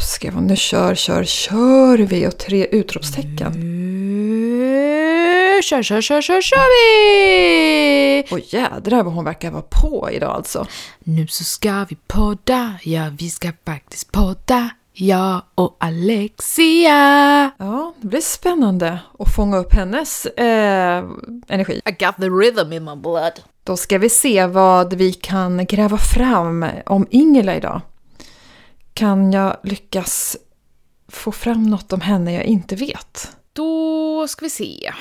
skrev hon. Nu kör, kör, kör vi och tre utropstecken. Nu kör, kör, kör, kör, kör vi! Och jädrar vad hon verkar vara på idag alltså. Nu så ska vi podda, ja vi ska faktiskt podda. Jag och Alexia. Ja, det blir spännande att fånga upp hennes eh, energi. I got the rhythm in my blood. Då ska vi se vad vi kan gräva fram om Ingela idag. Kan jag lyckas få fram något om henne jag inte vet? Då ska vi se.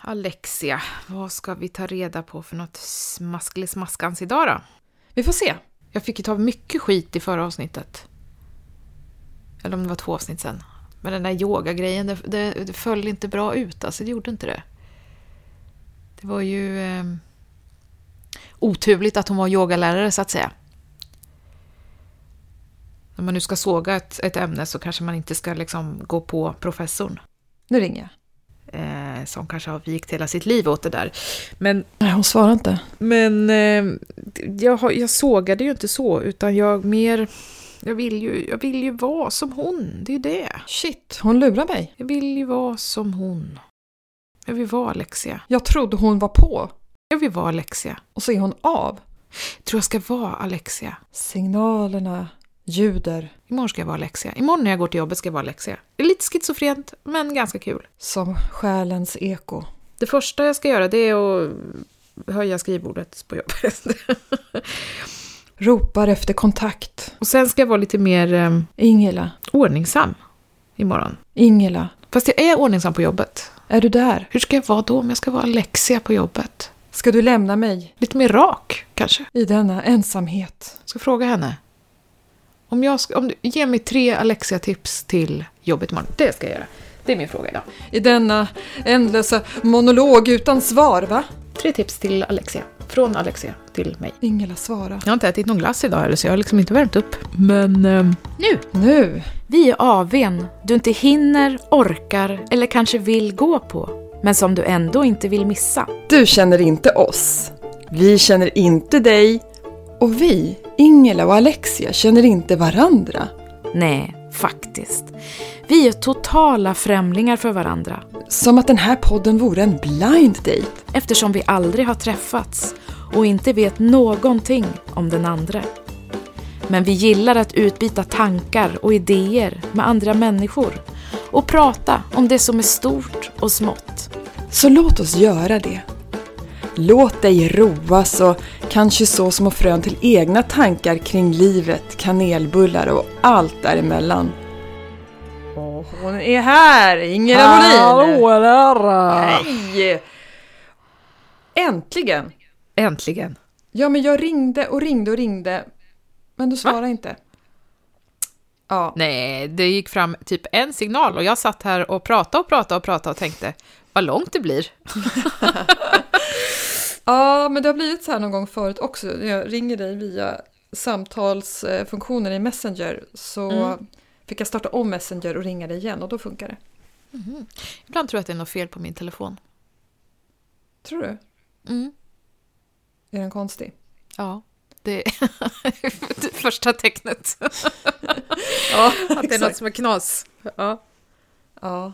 Alexia, vad ska vi ta reda på för något smaskelig-smaskans idag då? Vi får se. Jag fick ju ta mycket skit i förra avsnittet. Eller om det var två avsnitt sen. Men den där yogagrejen, det, det, det föll inte bra ut alltså, det gjorde inte det. Det var ju eh, oturligt att hon var yogalärare så att säga. När man nu ska såga ett, ett ämne så kanske man inte ska liksom gå på professorn. Nu ringer jag. Eh, som kanske har vikt hela sitt liv åt det där. Men, Nej, hon svarar inte. men eh, jag, jag sågade ju inte så, utan jag mer... Jag vill, ju, jag vill ju vara som hon, det är det. Shit, hon lurar mig. Jag vill ju vara som hon. Jag vill vara Alexia. Jag trodde hon var på. Jag vill vara Alexia. Och så är hon av. Jag tror jag ska vara Alexia. Signalerna ljuder Imorgon ska jag vara Alexia. Imorgon när jag går till jobbet ska jag vara Alexia. Det är lite schizofrent, men ganska kul. som själens eko. Det första jag ska göra det är att höja skrivbordet på jobbet. Ropar efter kontakt. Och sen ska jag vara lite mer eh, Ingela, ordningsam imorgon. Ingela, Fast jag är ordningsam på jobbet. är du där? Hur ska jag vara då om jag ska vara Alexia på jobbet? Ska du lämna mig Lite mer rak, kanske. i denna ensamhet? Jag ska fråga henne. Om, jag ska, om du ger mig tre Alexia-tips till jobbet imorgon. Det ska jag göra. Det är min fråga idag. I denna ändlösa monolog utan svar, va? Tre tips till Alexia. Från Alexia till mig. Ingela svara. Jag har inte ätit någon glass idag heller, så jag har liksom inte värmt upp. Men... ehm, nu! Nu, Vi är AWn du inte hinner, orkar eller kanske vill gå på, men som du ändå inte vill missa. du känner inte oss. Vi känner inte dig. Och vi, Ingela och Alexia, känner inte varandra. Nej, faktiskt. Vi är totala främlingar för varandra Som att den här podden vore en blind date. eftersom vi aldrig har träffats och inte vet någonting om den andra. Men vi gillar att utbyta tankar och idéer med andra människor och prata om det som är stort och smått. Så låt oss göra det. Låt dig roas och kanske så små frön till egna tankar kring livet, kanelbullar och allt däremellan. Och hon är här, Ingela Molin! där! Hej! Äntligen! Äntligen! Ja, men jag ringde och ringde och ringde, men du svarade inte. Ja, Nej, det gick fram typ en signal och jag satt här och pratade och pratade och pratade och tänkte vad långt det blir. ja, men det har blivit så här någon gång förut också. När jag ringer dig via samtalsfunktionen i Messenger så Mm. fick jag starta om Messenger och ringa dig igen och då funkar det. Ibland tror jag att det är något fel på min telefon. Tror du? Mm. Är den konstig? Ja, det är det första tecknet. Ja, Att det är något som är knas. Ja. Ja.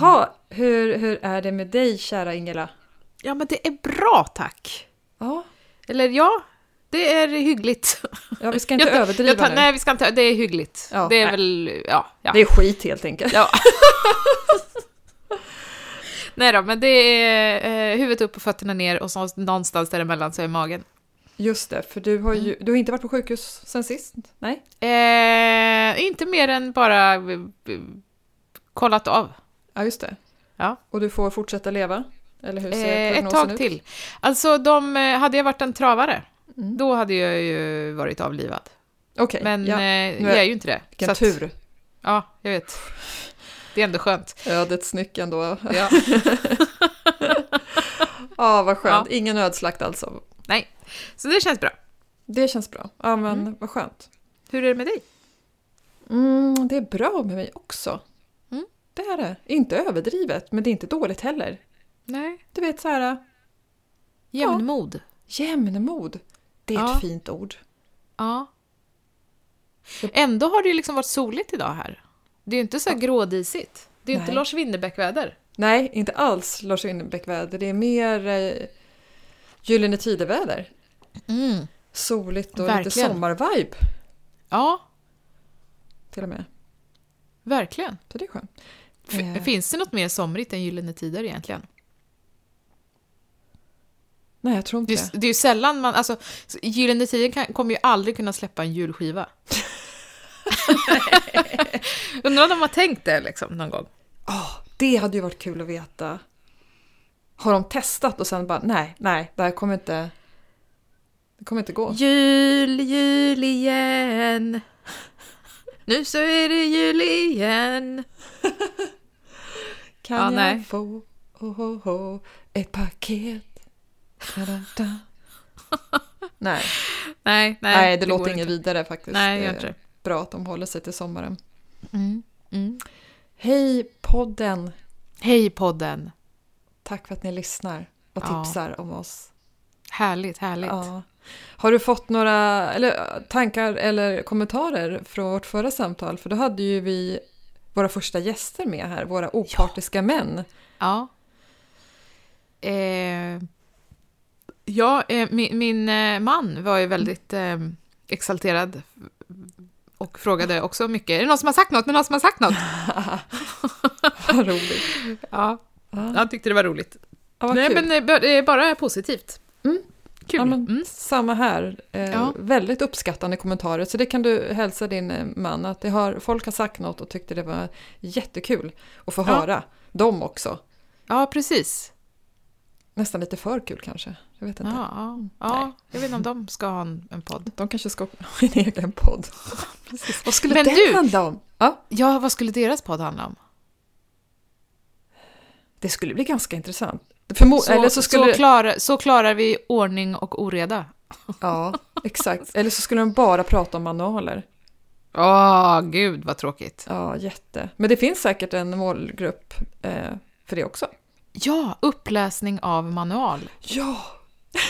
Ha, hur, hur är det med dig, kära Ingela? ja, men det är bra tack. Ja, Eller ja, det är hyggligt. ja vi ska inte Jag överdriva jag tar, nu. Nej, vi ska inte, det är hyggligt. Ja, det är nej. väl, ja. ja. Det är skit helt enkelt. Ja. Nej då, men det är eh, huvudet upp och fötterna ner och så någonstans däremellan så är magen. Just det, för du har ju du har inte varit på sjukhus sen sist? Nej? Eh, inte mer än bara eh, kollat av. Ja, just det. Ja. Och du får fortsätta leva? Eller hur ser Eh, ett tag ut? till. Alltså, de, eh, hade jag varit en travare, Mm. då hade jag ju varit avlivad. Okej, Men ja. eh, jag är ju inte det. vilken Så att- tur. Ja, jag vet. Det är ändå skönt. Ödets nyckeln då. Ja. Ja, vad skönt. Ingen nödslakt alltså. Nej, så det känns bra. Det känns bra. Ja, men Mm. vad skönt. Hur är det med dig? Mm, det är bra med mig också. Det är det. Inte överdrivet, men det är inte dåligt heller. Nej. Du vet så här, Jämnmod. jämnmod. Det är Ja. ett fint ord. Ja. Ändå har det ju liksom varit soligt idag här. Det är ju inte så här grådisigt. Det är ju inte. Lars Winnerbäck-väder. Nej, inte alls Lars Winnerbäck-väder. Det är mer eh, Gyllene Tider-väder. Mm. Soligt och lite Verkligen. sommarvibe Ja, till och med. verkligen. Så det är skönt. F-. Finns det något mer somrigt än Gyllene Tider egentligen? Nej, jag tror inte Det är, det. är ju sällan man, alltså, Gyllene Tider kommer ju aldrig kunna släppa en julskiva. Undrar om de har tänkt det liksom någon gång. Åh, det hade ju varit kul att veta. Har de testat och sen bara nej, nej, det här kommer inte... Det kommer inte gå. Jul, jul igen. Nu så är det jul igen. Kan Ja, jag nej. få oh, oh, oh, ett paket? Da, da, da. nej, Nej, nej, nej, det, låter går inget vidare faktiskt. Nej, det det inte det. bra att de håller sig till sommaren. Mm. Mm. Hej podden! Hej podden. Tack för att ni lyssnar och Ja. tipsar om oss. Härligt, härligt. Ja. Har du fått några eller, tankar eller kommentarer från vårt förra samtal? För då hade ju vi våra första gäster med här, våra opartiska män. Ja. Eh, ja, eh, min, min eh, man var ju väldigt eh, exalterad och frågade också mycket. Är det någon som har sagt något? Är det någon som har sagt något? Vad roligt. Ja, Ja, han tyckte det var roligt. ja, Nej, kul. men eh, är bara positivt. Mm. Kul. Ja, men mm. Samma här. Eh, Ja. Väldigt uppskattande kommentarer. Så det kan du hälsa din eh, man. Att det har, folk har sagt något och tyckte det var jättekul att få Ja. höra dem också. ja precis. Nästan lite för kul kanske. Jag vet inte. Ja, ja, ja, jag vet inte om de ska ha en, en podd. De kanske ska ha en egen podd. Vad skulle Men den du- handla om? Ja, Ja, vad skulle deras podd handla om? det skulle bli ganska intressant. Förmo- Så, eller så skulle... så, klarar, så klarar vi ordning och oreda. Ja, exakt. Eller så skulle de bara prata om manualer. Åh, gud vad tråkigt. Ja, jätte. Men det finns säkert en målgrupp eh, för det också. Ja, uppläsning av manual. Ja,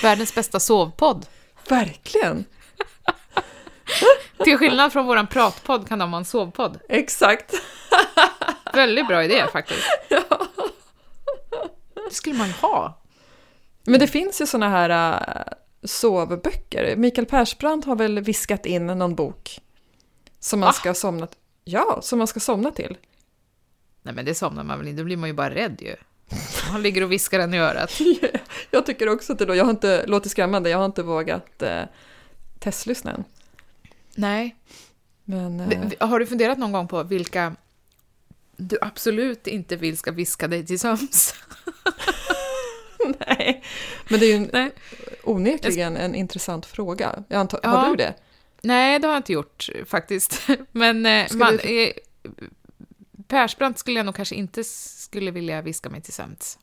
Världens bästa sovpodd. verkligen. Till skillnad från våran pratpodd kan de ha en sovpodd. Exakt. Väldigt bra idé faktiskt. Det skulle man ju ha. Men det finns ju såna här äh, sovböcker. Mikael Persbrandt har väl viskat in någon bok som man Va? ska somna Ja, som man ska somna till. Nej men det somnar man väl inte, då blir man ju bara rädd ju. Han ligger och viskar den i örat. Jag tycker också att det då, jag har inte, låter skrämmande, jag har inte vågat eh, testlyssna än. Nej. Men eh, Har du funderat någon gång på vilka du absolut inte vill ska viska dig till sömns? nej. Men det är ju en, Nej. onekligen en intressant fråga. Jag antar, Ja. Har du det? Nej, det har jag inte gjort faktiskt. Men eh, man, du- eh, Persbrandt skulle jag nog kanske inte skulle vilja viska mig till sömns.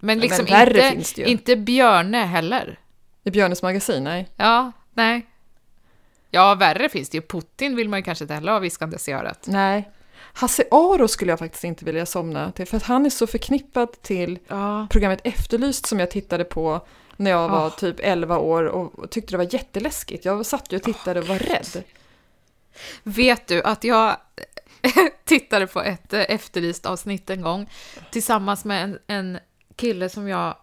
Men liksom Men inte, inte Björne heller. I Björnes magasin? Nej. Ja, nej. Ja, värre finns det ju. Putin vill man ju kanske inte heller ha viskandes i örat. Nej. Hasse Aro skulle jag faktiskt inte vilja somna till, för att han är så förknippad till Ja. programmet Efterlyst som jag tittade på när jag var Ah. typ 11 år och tyckte det var jätteläskigt. Jag satt ju och tittade och var rädd. Vet du att jag tittade på ett eh, efterlyst avsnitt en gång tillsammans med en, en kille som jag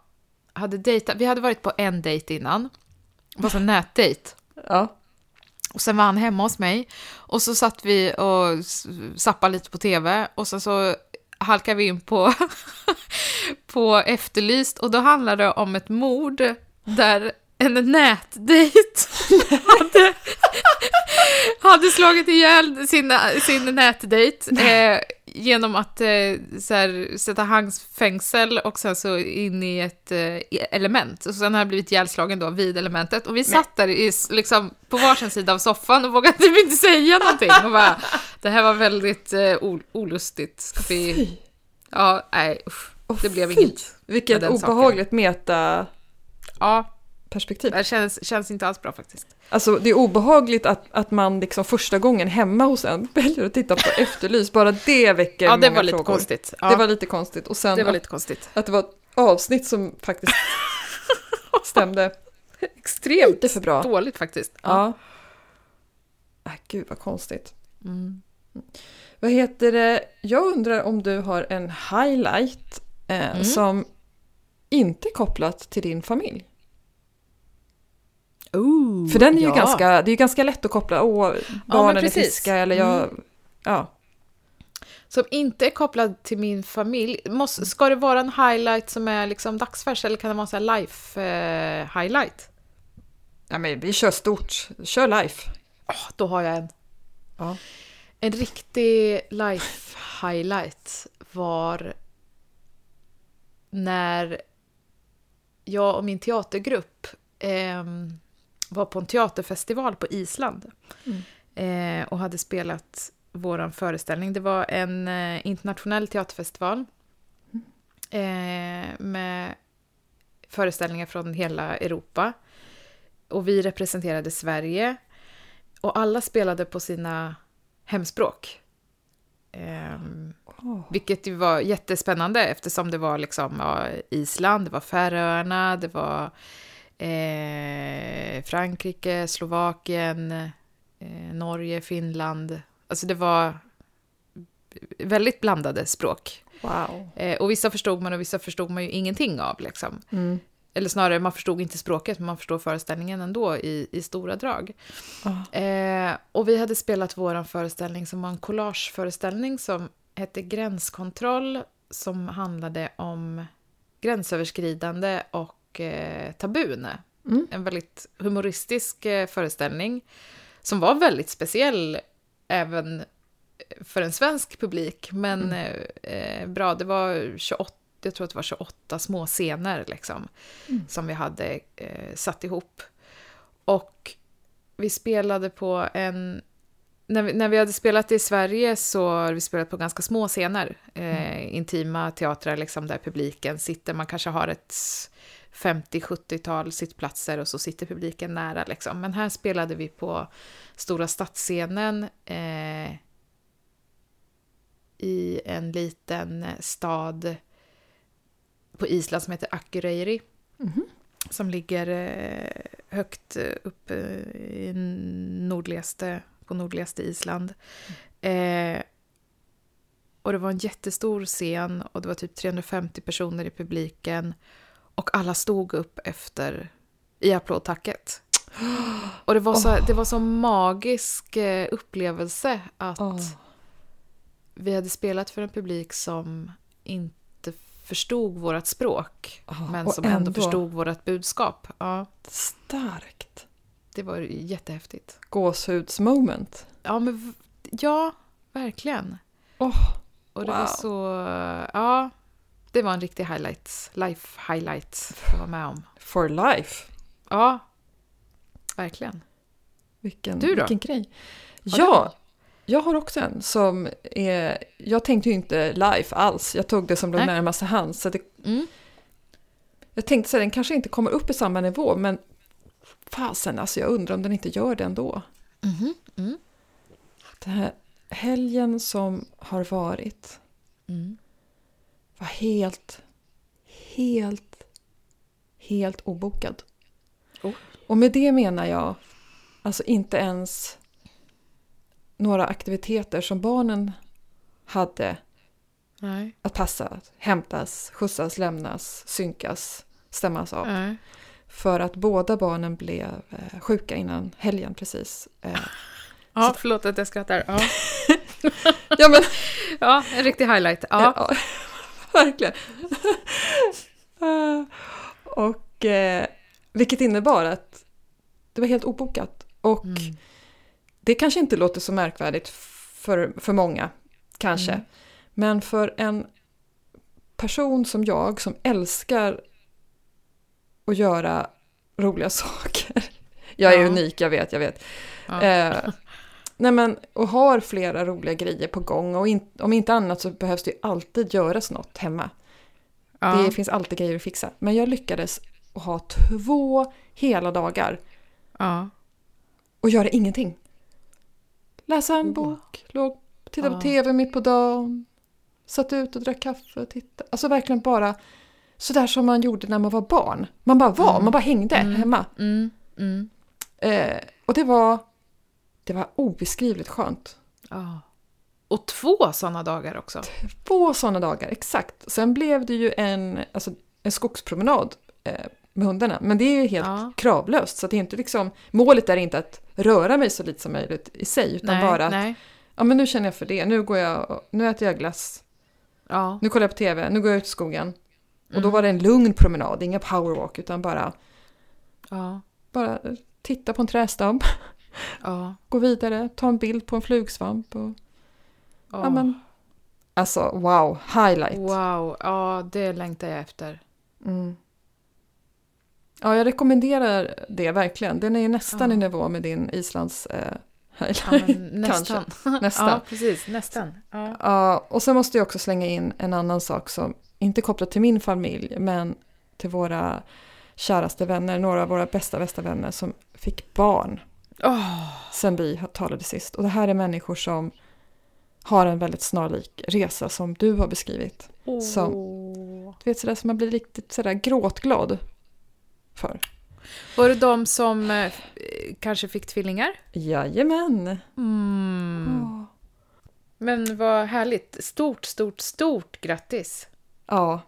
hade dejtat. Vi hade varit på en dejt innan. Det var en nätdejt. Ja. Och sen var han hemma hos mig. Och så satt vi och s- zappade lite på tv och sen så halkade vi in på, på Efterlyst. Och då handlade det om ett mord där en nätdejt hade, hade slagit ihjäl sin, sin nätdejt. Eh, genom att eh, så här, sätta hans fängsel och sen så in i ett eh, element. Och sen har han blivit ihjälslagen då vid elementet. Och vi satt där i, liksom, på varsin sida av soffan och vågade typ inte säga någonting. Och bara, det här var väldigt eh, ol- olustigt. Ska vi... Fy. Ja, nej, usch. Det blev fy. inget Vilket med den saken. obehagligt metaperspektiv. Ja, det känns, känns inte alls bra faktiskt. Alltså det är obehagligt att, att man liksom första gången hemma hos en väljer att titta på Efterlyst. Bara det väcker Ja, det många var lite frågor. konstigt. Ja, Det var lite konstigt. Och sen det var att, lite konstigt. att det var ett avsnitt som faktiskt stämde Extremt lite för bra. dåligt faktiskt. Ja. Äh, gud vad konstigt. Mm. Vad heter det? Jag undrar om du har en highlight eh, Mm. som inte är kopplat till din familj? Ooh, För den är ju ja. ganska, det är ju ganska lätt att koppla, åh, barnen är precis. Mm. friska eller jag... Ja. Som inte är kopplad till min familj. Måste, ska det vara en highlight som är liksom dagsfärsk eller kan det vara en life eh, highlight? ja, men vi kör stort. Kör life. Åh, då har jag en. Ja. En riktig life highlight var när jag och min teatergrupp ehm, var på en teaterfestival på Island eh, och hade spelat vår föreställning. Det var en eh, internationell teaterfestival eh, med föreställningar från hela Europa. Och vi representerade Sverige. Och alla spelade på sina hemspråk. Ehm, Åh. vilket ju var jättespännande eftersom det var liksom ja, Island, det var Färöarna, det var eh, Frankrike, Slovakien, eh, Norge, Finland. Alltså det var väldigt blandade språk. Wow. Eh, och vissa förstod man och vissa förstod man ju ingenting av. Liksom. Mm. Eller snarare, man förstod inte språket, men man förstod föreställningen ändå i, i stora drag. Ah. Eh, och vi hade spelat vår föreställning som var en collageföreställning som hette Gränskontroll, som handlade om gränsöverskridande och eh, tabun. Mm. En väldigt humoristisk eh, föreställning som var väldigt speciell även för en svensk publik, men eh, eh, bra. Det var 28, jag tror att det var 28 små scener liksom, Mm. som vi hade eh, satt ihop. Och vi spelade på en... När vi, när vi hade spelat i Sverige så hade vi spelat på ganska små scener. Eh, Intima teatrar liksom, där publiken sitter. Man kanske har ett 50-70-tal sittplatser och så sitter publiken nära. Liksom. Men här spelade vi på Stora stadsscenen eh, i en liten stad på Island som heter Akureyri Mhm. som ligger eh, högt eh, upp eh, i nordligaste, på nordligaste Island. Eh, och det var en jättestor scen och det var typ 350 personer i publiken. Och alla stod upp efter i applådtacket. Och det var så, det var så magisk eh, upplevelse att Åh. vi hade spelat för en publik som inte förstod vårt språk, Ja, men som ändå, ändå- förstod vårt budskap. Ja, Starkt. det var jättehäftigt. Gåshudsmoment. Ja, men ja, verkligen. Och det wow. var så... Ja, det var en riktig highlight. Life highlight att vara med om. for life. Ja, verkligen. Vilken, Du då? vilken grej. Har Ja, jag har också en som är... Jag tänkte ju inte life alls. Jag tog det som låg närmast hands. Så det, Mm. jag tänkte så här, den kanske inte kommer upp i samma nivå, men fasen, alltså jag undrar om den inte gör det ändå. Mhm. Mm. Den här helgen som har varit Mm. Var helt, helt, helt obokad. Oh. Och med det menar jag alltså inte ens några aktiviteter som barnen hade Nej. att passa, hämtas, skjutsas, lämnas, synkas, stämmas av. Nej. För att båda barnen blev eh, sjuka innan helgen precis. Eh, Ja, förlåt att jag skrattar. Ja, ja men ja en riktig highlight. Ja. Ja, verkligen. Eh, och eh, vilket innebar att det var helt obokat. Och Mm. det kanske inte låter så märkvärdigt för, för många, kanske. Mm. Men för en person som jag som älskar att göra roliga saker. Jag är Ja. unik, jag vet, jag vet. Ja. Eh, nej men, och har flera roliga grejer på gång. Och in, om inte annat så behövs det ju alltid göras något hemma. ja. Det finns alltid grejer att fixa. Men jag lyckades att ha två hela dagar ja. och göra ingenting. Läsa en Oh. bok, låg, titta på Ja. tv mitt på dagen, satt ut och drack kaffe och tittade. Alltså verkligen bara sådär som man gjorde när man var barn. Man bara var, Mm. man bara hängde Mm. hemma. Mm. Mm. Eh, och det var, det var obeskrivligt skönt. Ja. Och två sådana dagar också. Två sådana dagar, exakt. Sen blev det ju en, alltså, en skogspromenad eh, med hundarna. Men det är ju helt Ja. kravlöst. Så det är inte liksom, målet är inte att röra mig så lite som möjligt i sig. Utan nej, bara att, nej. ja men nu känner jag för det. Nu, går jag, nu äter jag glass. Ja. Nu kollar jag på TV. Nu går jag ut i skogen. Och då Mm. var det en lugn promenad, inga powerwalk. Utan bara, Ja. bara titta på en trädstam. Ja. Gå vidare, ta en bild på en flugsvamp. Och, ja. ja, men, alltså wow, highlight. Wow, ja det längtar jag efter. Mm. Ja, jag rekommenderar det verkligen. Den är ju nästan Ja. i nivå med din Islands eh, Ja, highlight. men nästan. Nästan. Ja, precis. Nästan. Ja. Ja, och sen måste jag också slänga in en annan sak som inte kopplat till min familj, men till våra käraste vänner, några av våra bästa, bästa vänner som fick barn Åh, sen vi talade sist. Och det här är människor som har en väldigt snarlik resa som du har beskrivit. Som- Åh. Du vet sådär som man blir riktigt sådär gråtglad för. Var det de som eh, kanske fick tvillingar? Jajamän! Mm. Åh. Men vad härligt. Stort, stort, stort grattis. Ja,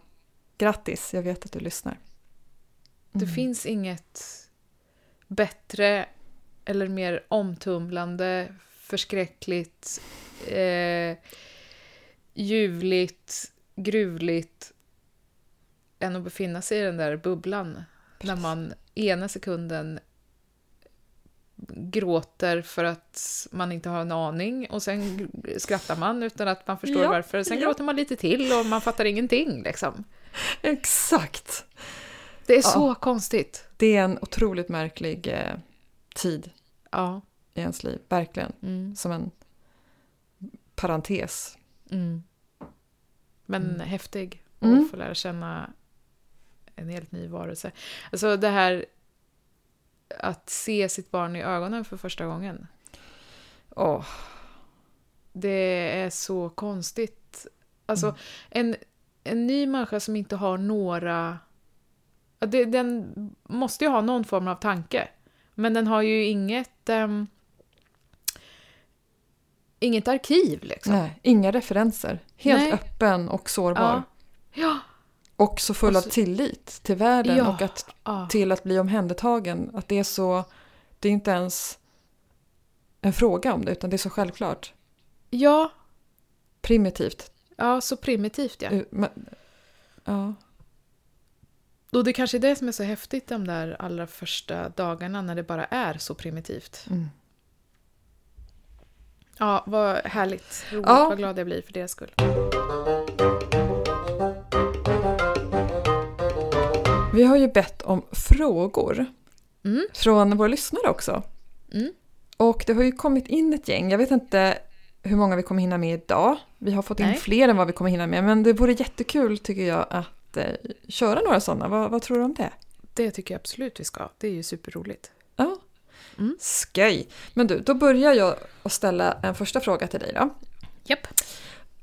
grattis. Jag vet att du lyssnar. Det Mm. finns inget bättre eller mer omtumlande, förskräckligt, eh, ljuvligt, gruvligt än att befinna sig i den där bubblan. När man ena sekunden gråter för att man inte har en aning och sen skrattar man utan att man förstår Ja, varför. Sen ja. gråter man lite till och man fattar ingenting. Liksom. Exakt! Det är Ja. så konstigt. Det är en otroligt märklig eh, tid Ja. i ens liv, verkligen. Mm. Som en parentes. Mm. Men Mm. häftig att Mm. få lära känna en helt ny varelse. Alltså det här att se sitt barn i ögonen för första gången. Åh, Det är så konstigt. Alltså Mm. en, en ny människa som inte har några... den måste ju ha någon form av tanke. Men den har ju inget... ehm, inget arkiv liksom. nej, inga referenser. Helt Nej. öppen och sårbar. Ja. Ja. Och så full Och av tillit till världen Ja. och att, ja. till att bli omhändertagen. Att det är så, det är inte ens en fråga om det utan det är så självklart. Ja, Primitivt. ja, så primitivt ja. Uh, men- Ja, Och det kanske är det som är så häftigt de där allra första dagarna när det bara är så primitivt. mm. Ja, vad härligt. Roligt, Ja. vad glad jag blir för deras skull. Vi har ju bett om frågor Mm. från våra lyssnare också. Mm. Och det har ju kommit in ett gäng. Jag vet inte hur många vi kommer hinna med idag. Vi har fått in Nej. fler än vad vi kommer hinna med. Men det vore jättekul tycker jag att eh, köra några sådana. Vad, vad tror du om det? Det tycker jag absolut vi ska. Det är ju superroligt. Ja. Mm. Skoj! Men du, då börjar jag att ställa en första fråga till dig då. Japp.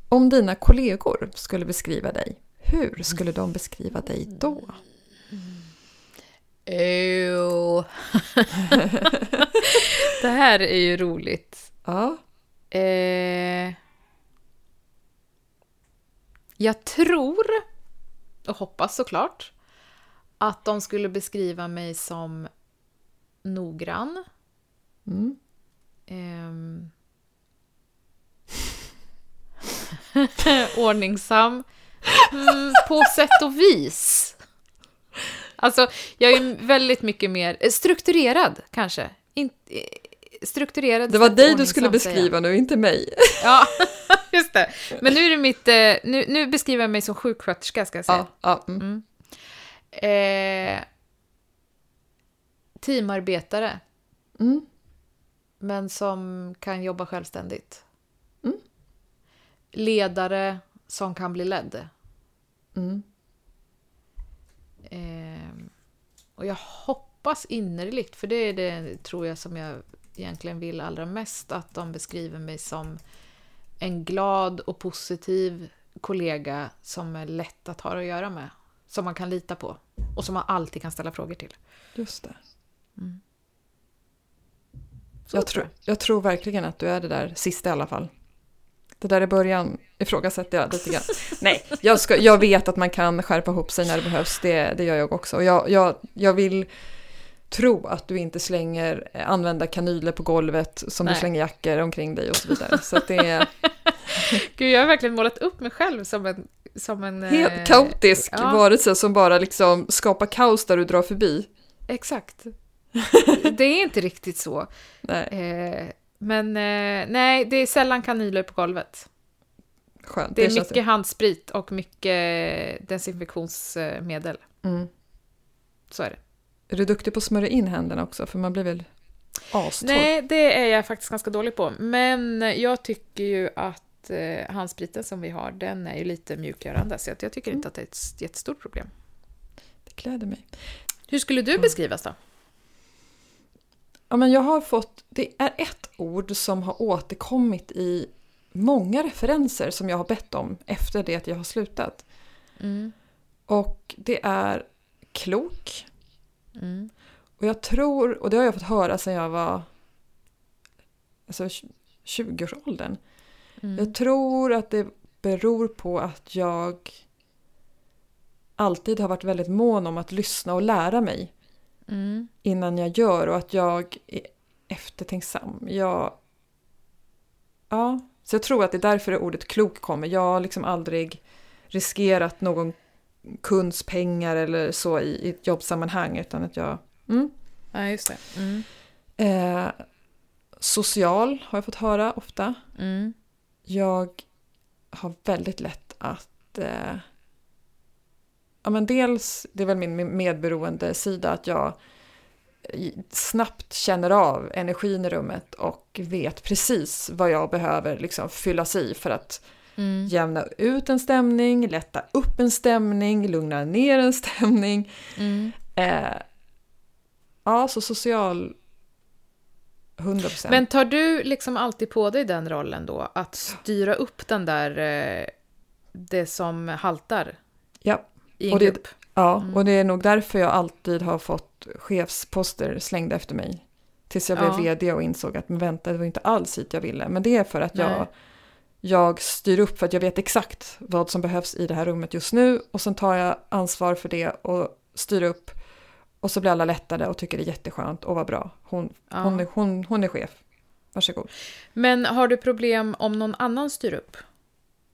Om dina kollegor skulle beskriva dig, hur skulle de beskriva dig då? Ew. det här är ju roligt. Ja, Eh, jag tror, och hoppas såklart, att de skulle beskriva mig som noggrann. mm. Ehm, ordningsam. Mm, på sätt och vis. Alltså, jag är väldigt mycket mer eh, strukturerad, kanske. In, eh, strukturerad det var dig du skulle beskriva nu, inte mig. Ja, just det. Men nu är det mitt... eh, Nu, nu beskriver jag mig som sjuksköterska, ska jag säga. Ja, ja, mm. Mm. Eh, teamarbetare, Mm. men som kan jobba självständigt. Mm. Ledare som kan bli ledd. Mm. Eh, och jag hoppas innerligt, för det är det tror jag som jag egentligen vill allra mest, att de beskriver mig som en glad och positiv kollega som är lätt att ha att göra med. Som man kan lita på och som man alltid kan ställa frågor till. Just det. Så Jag, tror, jag tror verkligen att du är det där sista i alla fall. Det där i början ifrågasätter jag lite grann. Nej, jag, ska, jag vet att man kan skärpa ihop sig när det behövs. Det, det gör jag också. Och jag, jag, jag vill tro att du inte slänger eh, använda kanyler på golvet som Nej. du slänger jackor omkring dig och så vidare. Så det är Gud, jag har verkligen målat upp mig själv som en... Som en helt eh, kaotisk ja. varelse som bara liksom skapar kaos där du drar förbi. Exakt. det är inte riktigt så. Nej, Eh, men nej, det är sällan kanyler på golvet. skönt. Det är känns mycket handsprit och mycket desinfektionsmedel. Mm. Så är det. Är du duktig på att smörja in händerna också? För man blir väl astorr? Nej, det är jag faktiskt ganska dålig på. Men jag tycker ju att eh, handspriten som vi har, den är ju lite mjukgörande. Så jag tycker inte att det är ett jättestort problem. Det gläder mig. Hur skulle du beskrivas då? Ja, men jag har fått, det är ett ord som har återkommit i många referenser som jag har bett om efter det att jag har slutat. Mm. Och det är klok. Mm. Och jag tror, och det har jag fått höra sedan jag var alltså 20-årsåldern. Mm. Jag tror att det beror på att jag alltid har varit väldigt mån om att lyssna och lära mig Mm. innan jag gör och att jag är eftertänksam. Jag, ja, så jag tror att det är därför ordet klok kommer. Jag har liksom aldrig riskerat någon kunds pengar eller så i, i ett jobbsammanhang utan att jag... Mm. Ja, just det. Mm. Eh, social har jag fått höra ofta. Mm. Jag har väldigt lätt att... Eh, ja, men dels, det är väl min medberoende sida, att jag snabbt känner av energin i rummet och vet precis vad jag behöver liksom fyllas i för att Mm. jämna ut en stämning, lätta upp en stämning, lugna ner en stämning. Mm. Eh, ja, så social 100%. Men tar du liksom alltid på dig den rollen då? Att styra upp den där, eh, det som haltar ja, i en Och det- grupp? Ja, Mm. och det är nog därför jag alltid har fått chefsposter slängda efter mig. Tills jag blev Ja. vd och insåg att men vänta, det var inte alls hit jag ville. Men det är för att Nej. jag, jag styr upp för att jag vet exakt vad som behövs i det här rummet just nu. Och sen tar jag ansvar för det och styr upp. Och så blir alla lättade och tycker det är jätteskönt och vad bra. Hon, Ja. hon, är, hon, hon är chef. Varsågod. Men har du problem om någon annan styr upp?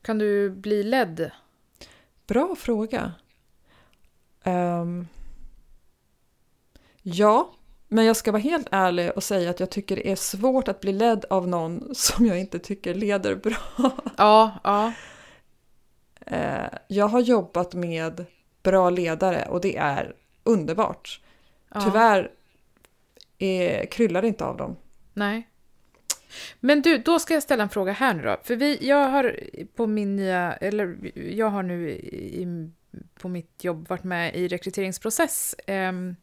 Kan du bli ledd? Bra fråga. Ehm, ja, men jag ska vara helt ärlig och säga att jag tycker det är svårt att bli ledd av någon som jag inte tycker leder bra. Ja, ja. Eh, jag har jobbat med bra ledare och det är underbart. ja. Tyvärr är, kryllar det inte av dem. Nej. Men du, då ska jag ställa en fråga här nu då. För vi, jag har på min nya, eller jag har nu i, på mitt jobb varit med i rekryteringsprocess ehm,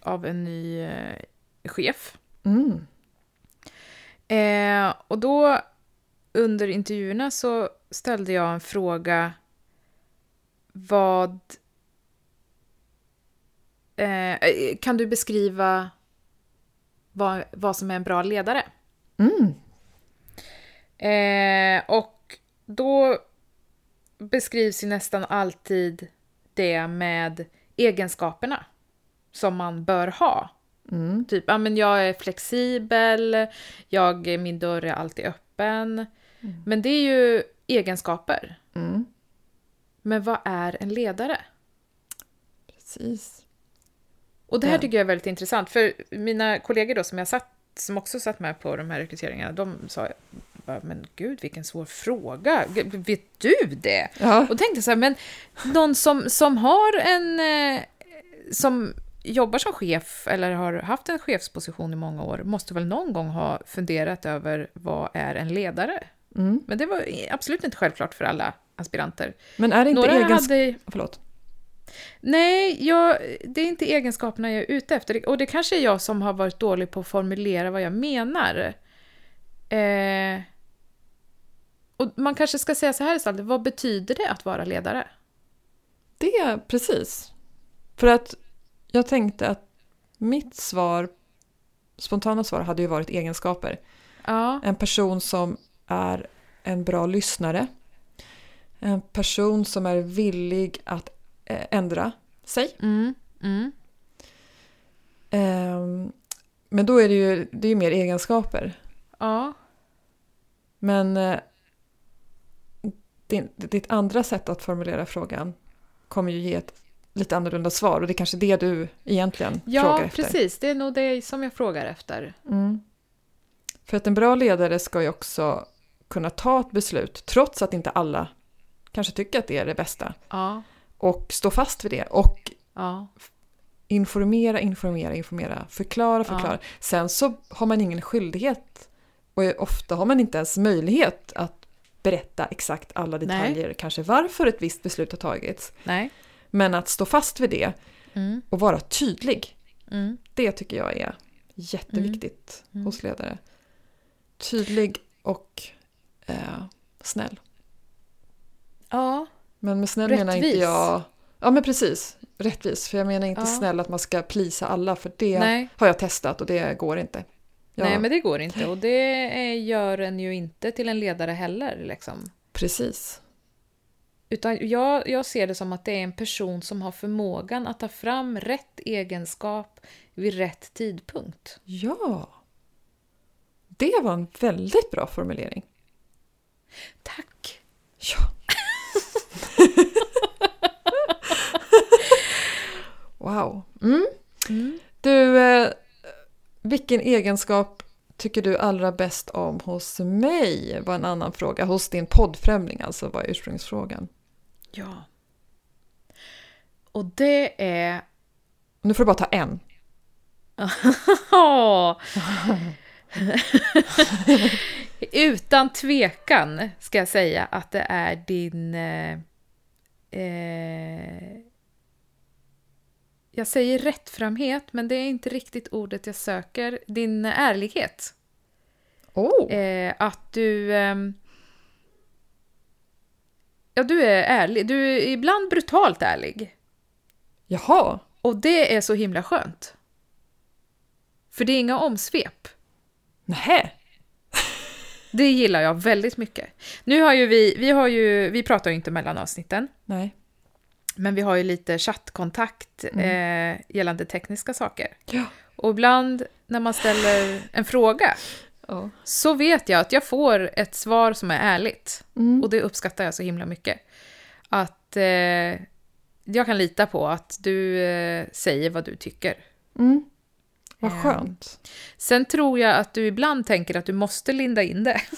av en ny eh, chef. Mm. Eh, och då under intervjuerna så ställde jag en fråga vad... Eh, kan du beskriva vad, vad som är en bra ledare? Mm. Eh, och då beskrivs ju nästan alltid det med egenskaperna som man bör ha. Mm. Typ, ja, men jag är flexibel, jag, min dörr är alltid öppen. Men det är ju egenskaper. Mm. Men vad är en ledare? Precis. Och det här tycker jag är väldigt intressant, för mina kollegor då som jag satt, som också satt med på de här rekryteringarna, de sa men gud vilken svår fråga, vet du det? Ja. Och tänkte så här, men någon som, som har en, eh, som jobbar som chef eller har haft en chefsposition i många år, måste väl någon gång ha funderat över vad är en ledare? Mm. Men det var absolut inte självklart för alla aspiranter. Men är det inte Några egenskaper... hade... Förlåt. Nej, jag, det är inte egenskaperna jag är ute efter. Och det kanske är jag som har varit dålig på att formulera vad jag menar. Eh, och man kanske ska säga så här istället, vad betyder det att vara ledare? Det är precis. För att jag tänkte att mitt svar spontana svar hade ju varit egenskaper. Ja. En person som är en bra lyssnare. En person som är villig att eh, ändra sig. Mm. Mm. Ehm, Men då är det ju, det är ju mer egenskaper. Ja. Men eh, din, ditt andra sätt att formulera frågan kommer ju ge ett lite annorlunda svar och det är kanske det du egentligen Ja, frågar efter. precis. Det är nog det som jag frågar efter. Mm. För att en bra ledare ska ju också kunna ta ett beslut trots att inte alla kanske tycker att det är det bästa Ja. och stå fast vid det och Ja. informera, informera, informera, förklara, förklara. Sen så har man ingen skyldighet och ofta har man inte ens möjlighet att berätta exakt alla detaljer, kanske varför ett visst beslut har tagits. Nej. Men att stå fast vid det Mm. och vara tydlig, Mm. det tycker jag är jätteviktigt Mm. hos ledare. Tydlig och eh, snäll. Ja. Men med snäll menar inte Rättvis. jag... Ja men precis, rättvis. För jag menar inte Ja. snäll att man ska plisa alla för det Nej. har jag testat och det går inte. Jag, Nej, men det går inte. Och det gör en ju inte till en ledare heller. Liksom. Precis. Utan jag, jag ser det som att det är en person som har förmågan att ta fram rätt egenskap vid rätt tidpunkt. Ja. Det var en väldigt bra formulering. Tack! Ja. wow. Mm. Mm. Du, eh, vilken egenskap tycker du allra bäst om hos mig? var en annan fråga. Hos din poddfrämling alltså var ursprungsfrågan. Ja. Och det är... Nu får du bara ta en. Utan tvekan ska jag säga att det är din... Eh, eh, jag säger rättframhet, men det är inte riktigt ordet jag söker. Din ärlighet. Oh. Eh, att du... ehm, ja, du är ärlig. Du är ibland brutalt ärlig. Jaha. Och det är så himla skönt. För det är inga omsvep. Nähä. Det gillar jag väldigt mycket. Nu har ju vi, vi har ju, vi pratar ju inte mellan avsnitten, Nej. men vi har ju lite chattkontakt eh, gällande tekniska saker. Ja. Och ibland när man ställer en fråga Ja. så vet jag att jag får ett svar som är ärligt. Mm. Och det uppskattar jag så himla mycket. Att eh, jag kan lita på att du eh, säger vad du tycker. Mm. Vad Ehm. skönt. Sen tror jag att du ibland tänker att du måste linda in det.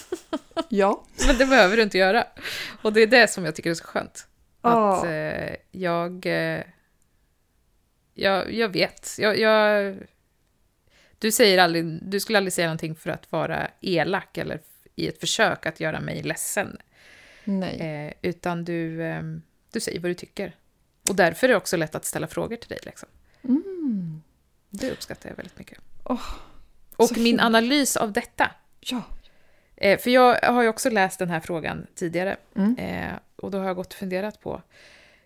Ja. Men det behöver du inte göra. Och det är det som jag tycker är så skönt. Ja. Att eh, jag, eh, jag... Jag vet. Jag, jag, du, säger aldrig, du skulle aldrig säga någonting för att vara elak eller i ett försök att göra mig ledsen. Nej. Eh, utan du, eh, du säger vad du tycker. Och därför är det också lätt att ställa frågor till dig. Liksom. Mm. Det uppskattar jag väldigt mycket. Åh, Och min analys av detta. Ja. Eh, för jag har ju också läst den här frågan tidigare. Mm. Eh, och då har jag gått och funderat på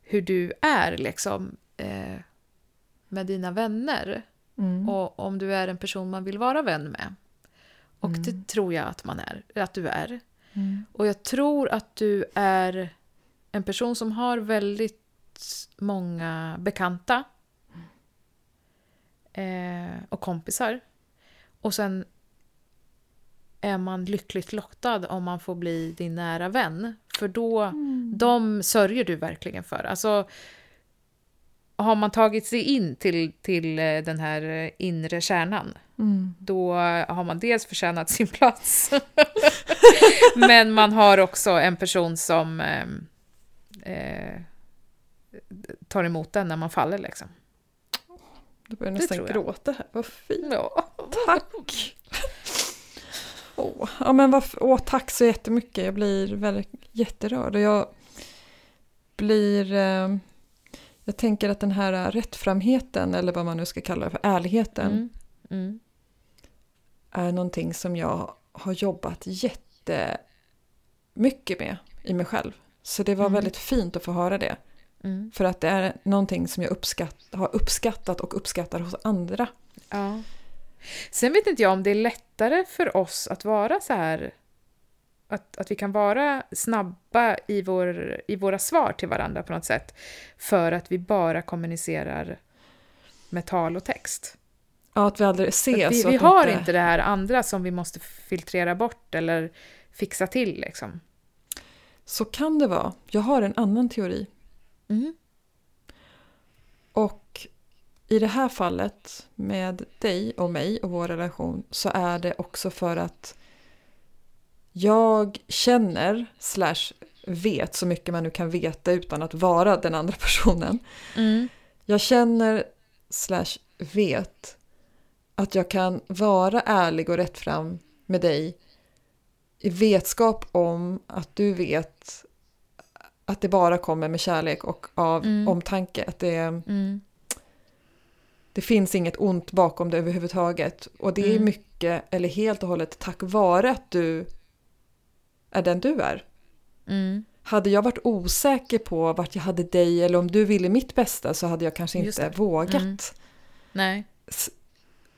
hur du är liksom eh, med dina vänner. Mm. Och om du är en person man vill vara vän med. Och det tror jag att man är, att du är. Mm. Och jag tror att du är en person som har väldigt många bekanta. Eh, och kompisar. Och sen är man lyckligt lottad om man får bli din nära vän. För då, de sörjer du verkligen för. Alltså, har man tagit sig in till, till eh, den här eh, inre kärnan, Mm. då har man dels förtjänat sin plats, men man har också en person som eh, eh, tar emot den när man faller. Liksom. Du börjar Det nästan gråta här. Vad fint. Ja. Tack! Åh, ja, men varf- åh, tack så jättemycket. Jag blir väldigt jätterörd. Och jag blir... Eh, jag tänker att den här rättframheten, eller vad man nu ska kalla det för, ärligheten, Mm. Mm. är någonting som jag har jobbat jättemycket med i mig själv. Så det var Mm. väldigt fint att få höra det. Mm. För att det är någonting som jag uppskatt, har uppskattat och uppskattar hos andra. Ja. Sen vet inte jag om det är lättare för oss att vara så här att, att vi kan vara snabba i, vår, i våra svar till varandra på något sätt för att vi bara kommunicerar med tal och text. Ja, att vi aldrig ses. Vi, vi har inte... inte det här andra som vi måste filtrera bort eller fixa till. Liksom. Så kan det vara. Jag har en annan teori. Mm. Och i det här fallet med dig och mig och vår relation så är det också för att jag känner slash vet så mycket man nu kan veta utan att vara den andra personen. Mm. Jag känner slash vet att jag kan vara ärlig och rättfram med dig i vetskap om att du vet att det bara kommer med kärlek och av mm. omtanke. Att det, mm. det finns inget ont bakom det överhuvudtaget. Och det är mm. mycket, eller helt och hållet, tack vare att du är den du är. Mm. Hade jag varit osäker på vart jag hade dig eller om du ville mitt bästa så hade jag kanske inte vågat. Mm. Nej.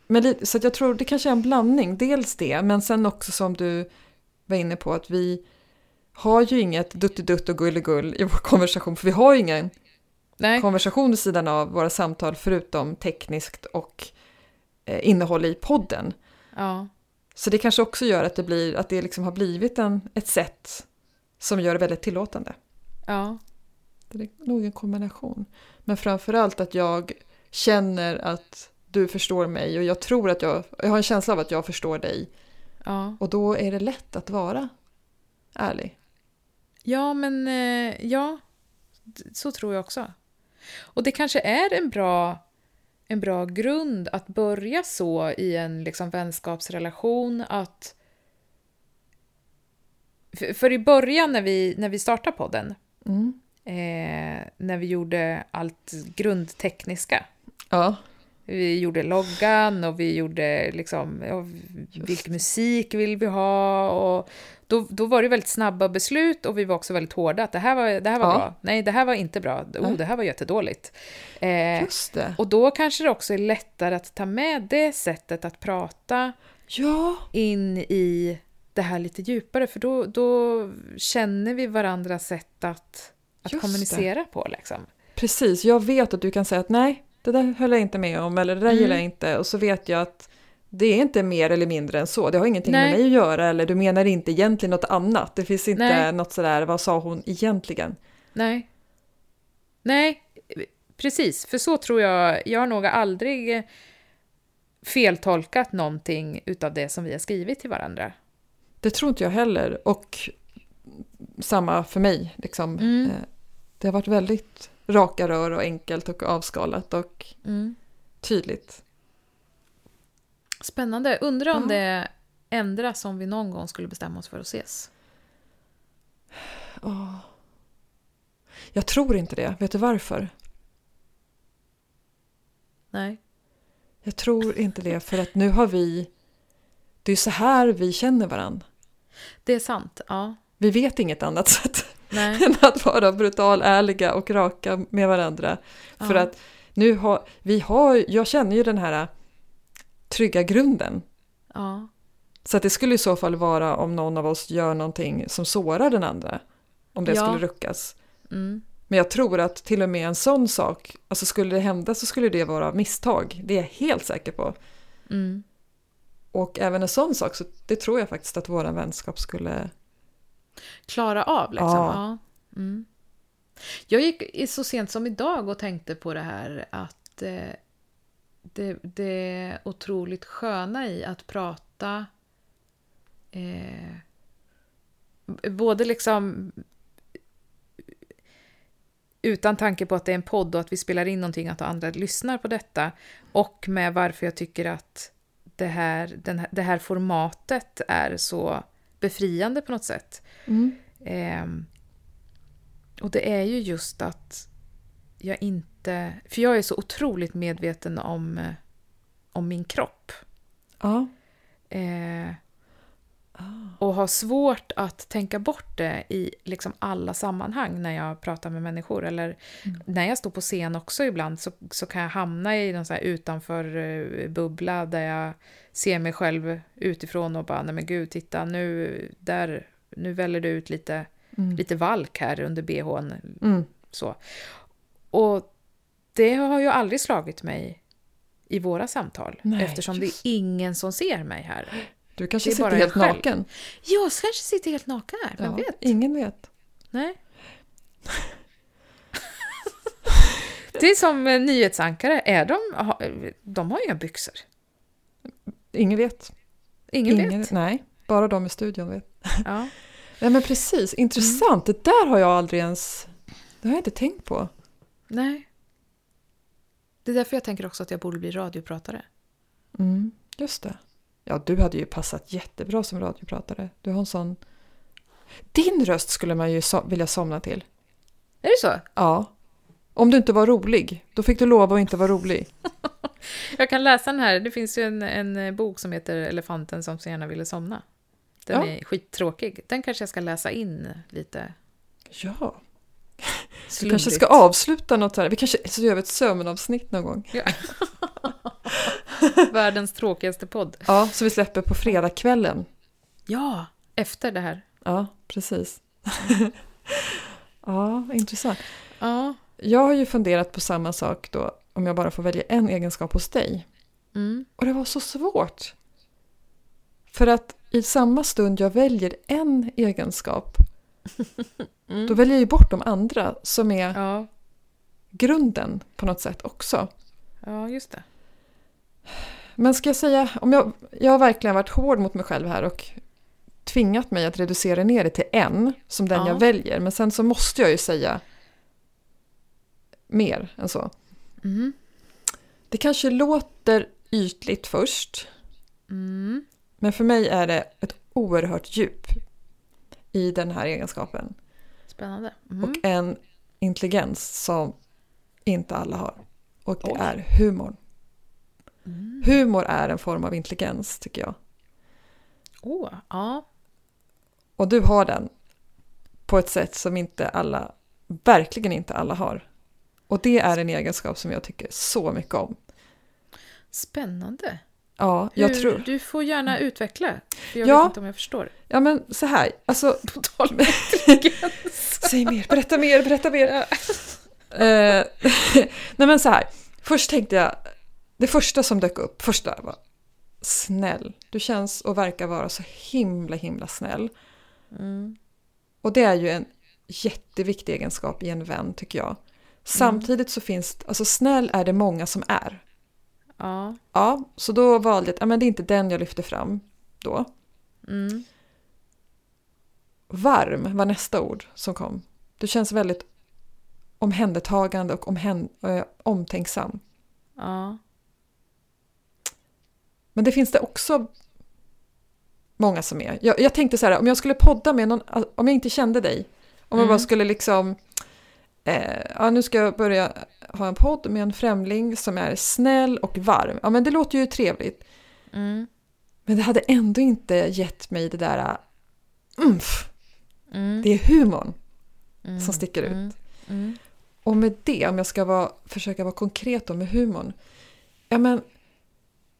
Men, så jag tror det kanske är en blandning, dels det, men sen också som du var inne på att vi har ju inget duttidutt och gulligull i vår konversation, för vi har ju ingen Nej. konversation vid sidan av våra samtal förutom tekniskt och eh, innehåll i podden. Ja. Så det kanske också gör att det, blir, att det liksom har blivit en, ett sätt som gör det väldigt tillåtande. Ja. Det är nog en kombination. Men framförallt att jag känner att du förstår mig och jag tror att jag, jag har en känsla av att jag förstår dig. Ja. Och då är det lätt att vara ärlig. Ja, men eh, ja, så tror jag också. Och det kanske är en bra, en bra grund att börja så i en liksom vänskapsrelation att för, för i början när vi, när vi startade podden, mm. eh, när vi gjorde allt grundtekniska, ja. Vi gjorde loggan och vi gjorde liksom, vilken musik vill vi ha? Och då, då var det väldigt snabba beslut och vi var också väldigt hårda. Att det här var, det här var ja. bra. Nej, det här var inte bra. Oh, det här var jättedåligt. Eh, Just det. Och då kanske det också är lättare att ta med det sättet att prata ja. in i det här lite djupare. För då, då känner vi varandras sätt att, att kommunicera det. på. Liksom. Precis, jag vet att du kan säga att nej, det där höll jag inte med om eller det där mm. gillar jag inte och så vet jag att det är inte mer eller mindre än så. Det har ingenting Nej. med mig att göra eller du menar inte egentligen något annat. Det finns inte Nej. något sådär, vad sa hon egentligen? Nej. Nej, precis. För så tror jag, jag har nog aldrig feltolkat någonting utav det som vi har skrivit till varandra. Det tror inte jag heller. Och samma för mig. Liksom. Mm. Eh, det har varit väldigt raka rör och enkelt och avskalat och mm. tydligt. Spännande. Undrar om det ändras om vi någon gång skulle bestämma oss för att ses? Oh. Jag tror inte det. Vet du varför? Nej. Jag tror inte det för att nu har vi... Det är så här vi känner varandra. Det är sant, ja. Vi vet inget annat sätt. Nej. än att vara brutal, ärliga och raka med varandra. Ja. För att nu har vi har, jag känner ju den här trygga grunden. Ja. Så att det skulle i så fall vara om någon av oss gör någonting som sårar den andra. Om det ja. skulle ruckas. Mm. Men jag tror att till och med en sån sak, alltså skulle det hända så skulle det vara misstag. Det är jag helt säker på. Mm. Och även en sån sak, så det tror jag faktiskt att vår vänskap skulle klara av. Liksom. Ja. ja. Mm. Jag gick så sent som idag och tänkte på det här att eh, det, det otroligt sköna i att prata eh, både liksom utan tanke på att det är en podd och att vi spelar in någonting, att andra lyssnar på detta och med varför jag tycker att det här, här, det här formatet är så befriande på något sätt. Mm. Eh, och det är ju just att jag inte... För jag är så otroligt medveten om, om min kropp. Ja. Eh, Och har svårt att tänka bort det i liksom alla sammanhang när jag pratar med människor. Eller när jag står på scen också ibland så, så kan jag hamna i någon så här utanför eh, bubbla där jag ser mig själv utifrån och bara, nej men gud, titta nu, där, nu väller det ut lite, lite valk här under bhn. Mm. Så. Och det har ju aldrig slagit mig i våra samtal. Nej, eftersom det är just. ingen som ser mig här. Du kanske sitter jag helt naken. Jag kanske sitter helt naken här, vem Ja, vet? Ingen vet. Nej. Det är som eh, nyhetsankare, är de, de har inga byxor. Ingen vet. Ingen, Ingen, vet. Nej, bara de i studion vet. Ja. Nej men precis, intressant. Det där har jag aldrig ens... Det har jag inte tänkt på. Nej. Det är därför jag tänker också att jag borde bli radiopratare. Mm, just det. Ja, du hade ju passat jättebra som radiopratare. Du har en sån... Din röst skulle man ju so- vilja somna till. Är det så? Ja. Om du inte var rolig, då fick du lova att inte vara rolig. Jag kan läsa den här. Det finns ju en, en eh, bok som heter Elefanten som så gärna ville somna. Den Ja. är skittråkig. Den kanske jag ska läsa in lite Ja. Vi sluddrigt. kanske ska avsluta något här. Vi kanske så gör vi ett sömnavsnitt någon gång. Ja. Världens tråkigaste podd. Ja, så vi släpper på fredagskvällen. Ja, efter det här. Ja, precis. ja, intressant. Ja. Jag har ju funderat på samma sak då, om jag bara får välja en egenskap hos dig. Mm. Och det var så svårt. För att i samma stund jag väljer en egenskap, Mm. då väljer jag ju bort de andra som är Ja. grunden på något sätt också. ja, just det. Men ska jag säga, om jag, jag har verkligen varit hård mot mig själv här och tvingat mig att reducera ner det till en, som den Ja. jag väljer. Men sen så måste jag ju säga mer än så. Mm. Det kanske låter ytligt först, Mm. men för mig är det ett oerhört djup i den här egenskapen. Spännande. Mm. Och en intelligens som inte alla har. Och det Oj. är humorn. Mm. Humor är en form av intelligens tycker jag. Åh, ja. Och du har den på ett sätt som inte alla, verkligen inte alla har. Och det är en egenskap som jag tycker så mycket om. Spännande. Ja, jag Hur- tror... Du får gärna utveckla. För jag Ja. vet inte om jag förstår. Ja men så här, alltså... På tal om. Säg mer, berätta mer, berätta mer. Eh, nej men så här, först tänkte jag, det första som dök upp, första var snäll. Du känns och verkar vara så himla himla snäll. Mm. Och det är ju en jätteviktig egenskap i en vän tycker jag. Samtidigt så finns, alltså snäll är det många som är. Ja. Ja, så då valde jag att men det är inte den jag lyfter fram då. Mm. Varm var nästa ord som kom. Du känns väldigt omhändertagande och omhän, eh, omtänksam. Ja. Men det finns det också många som är. Jag, jag tänkte så här, om jag skulle podda med någon, om jag inte kände dig, om jag Mm. bara skulle liksom, eh, ja nu ska jag börja ha en podd med en främling som är snäll och varm. Ja men det låter ju trevligt. Mm. Men det hade ändå inte gett mig det där uh, umf. Mm. Det är humorn Mm. som sticker ut. Mm. Mm. Och med det, om jag ska vara, försöka vara konkret då med humorn. Ja, men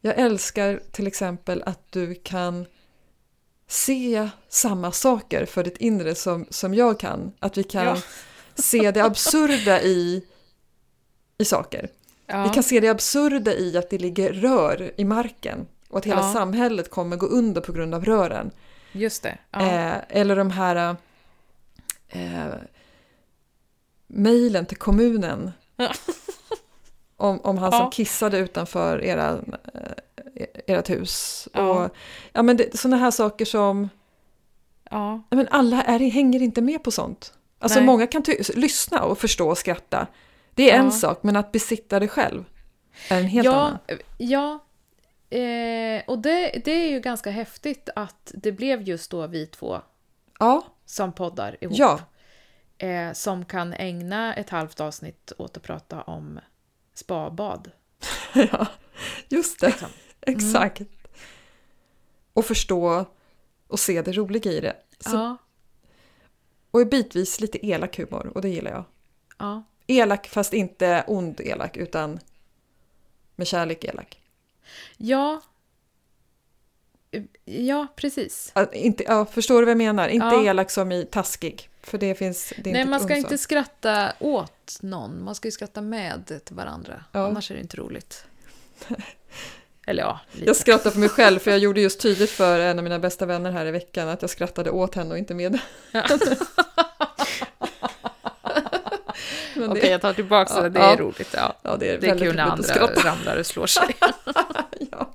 jag älskar till exempel att du kan se samma saker för ditt inre som, som jag kan. Att vi kan Ja. Se det absurda i, i saker. Ja. Vi kan se det absurda i att det ligger rör i marken och att hela Ja. samhället kommer gå under på grund av rören. Just det. Ja. Eh, eller de här eh, mejlen till kommunen. Om, om han som kissade utanför era, eh, ert hus. Ja. Och, ja, men det, sådana här saker som... Ja, men alla är, hänger inte med på sånt. Alltså Nej. många kan lyssna och förstå och skratta. Det är Ja. en sak, men att besitta det själv är en helt ja, annan. ja. Eh, och det, det är ju ganska häftigt att det blev just då vi två Ja, som poddar ihop. ja, Eh, som kan ägna ett halvt avsnitt åt att prata om spabad. ja, just det. Liksom. Exakt. Och förstå och se det roliga i det. Så, Ja. Och bitvis lite elak humor och det gillar jag. Ja. Elak fast inte ond elak utan med kärlek elak. Ja. Ja, precis. Att inte, ja, förstår du vad jag menar? Inte Ja. elak som i taskig. För det finns... Det är Nej, man ska inte skratta åt någon. Man ska ju skratta med till varandra. Ja. Annars är det inte roligt. Eller ja, lite. Jag skrattar för mig själv för jag gjorde just tydligt för en av mina bästa vänner här i veckan att jag skrattade åt henne och inte med Ja. Okej, det, jag tar tillbaka det. Det Ja. är roligt. Ja. ja, det är, Det är kul när andra ramlar och slår sig. ja.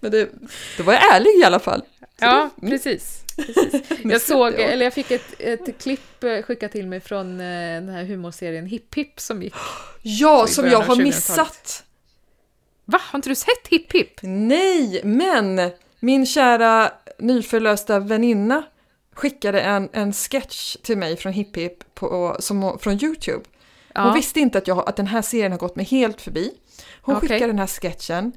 Men det, då var jag ärlig i alla fall. Så Ja, det- mm. precis. precis. Men Jag såg, ja. eller jag fick ett, ett klipp eh, skickat till mig från eh, den här humorserien Hipp Hipp som gick. Ja, som jag har 2000-talet. missat. Va, har inte du sett Hipp Hipp? Nej, men min kära nyförlösta väninna skickade en, en sketch till mig från Hipp Hipp på, som, från Youtube. Hon Ja. visste inte att, jag, att den här serien har gått mig helt förbi. Hon Okej. skickade den här sketchen.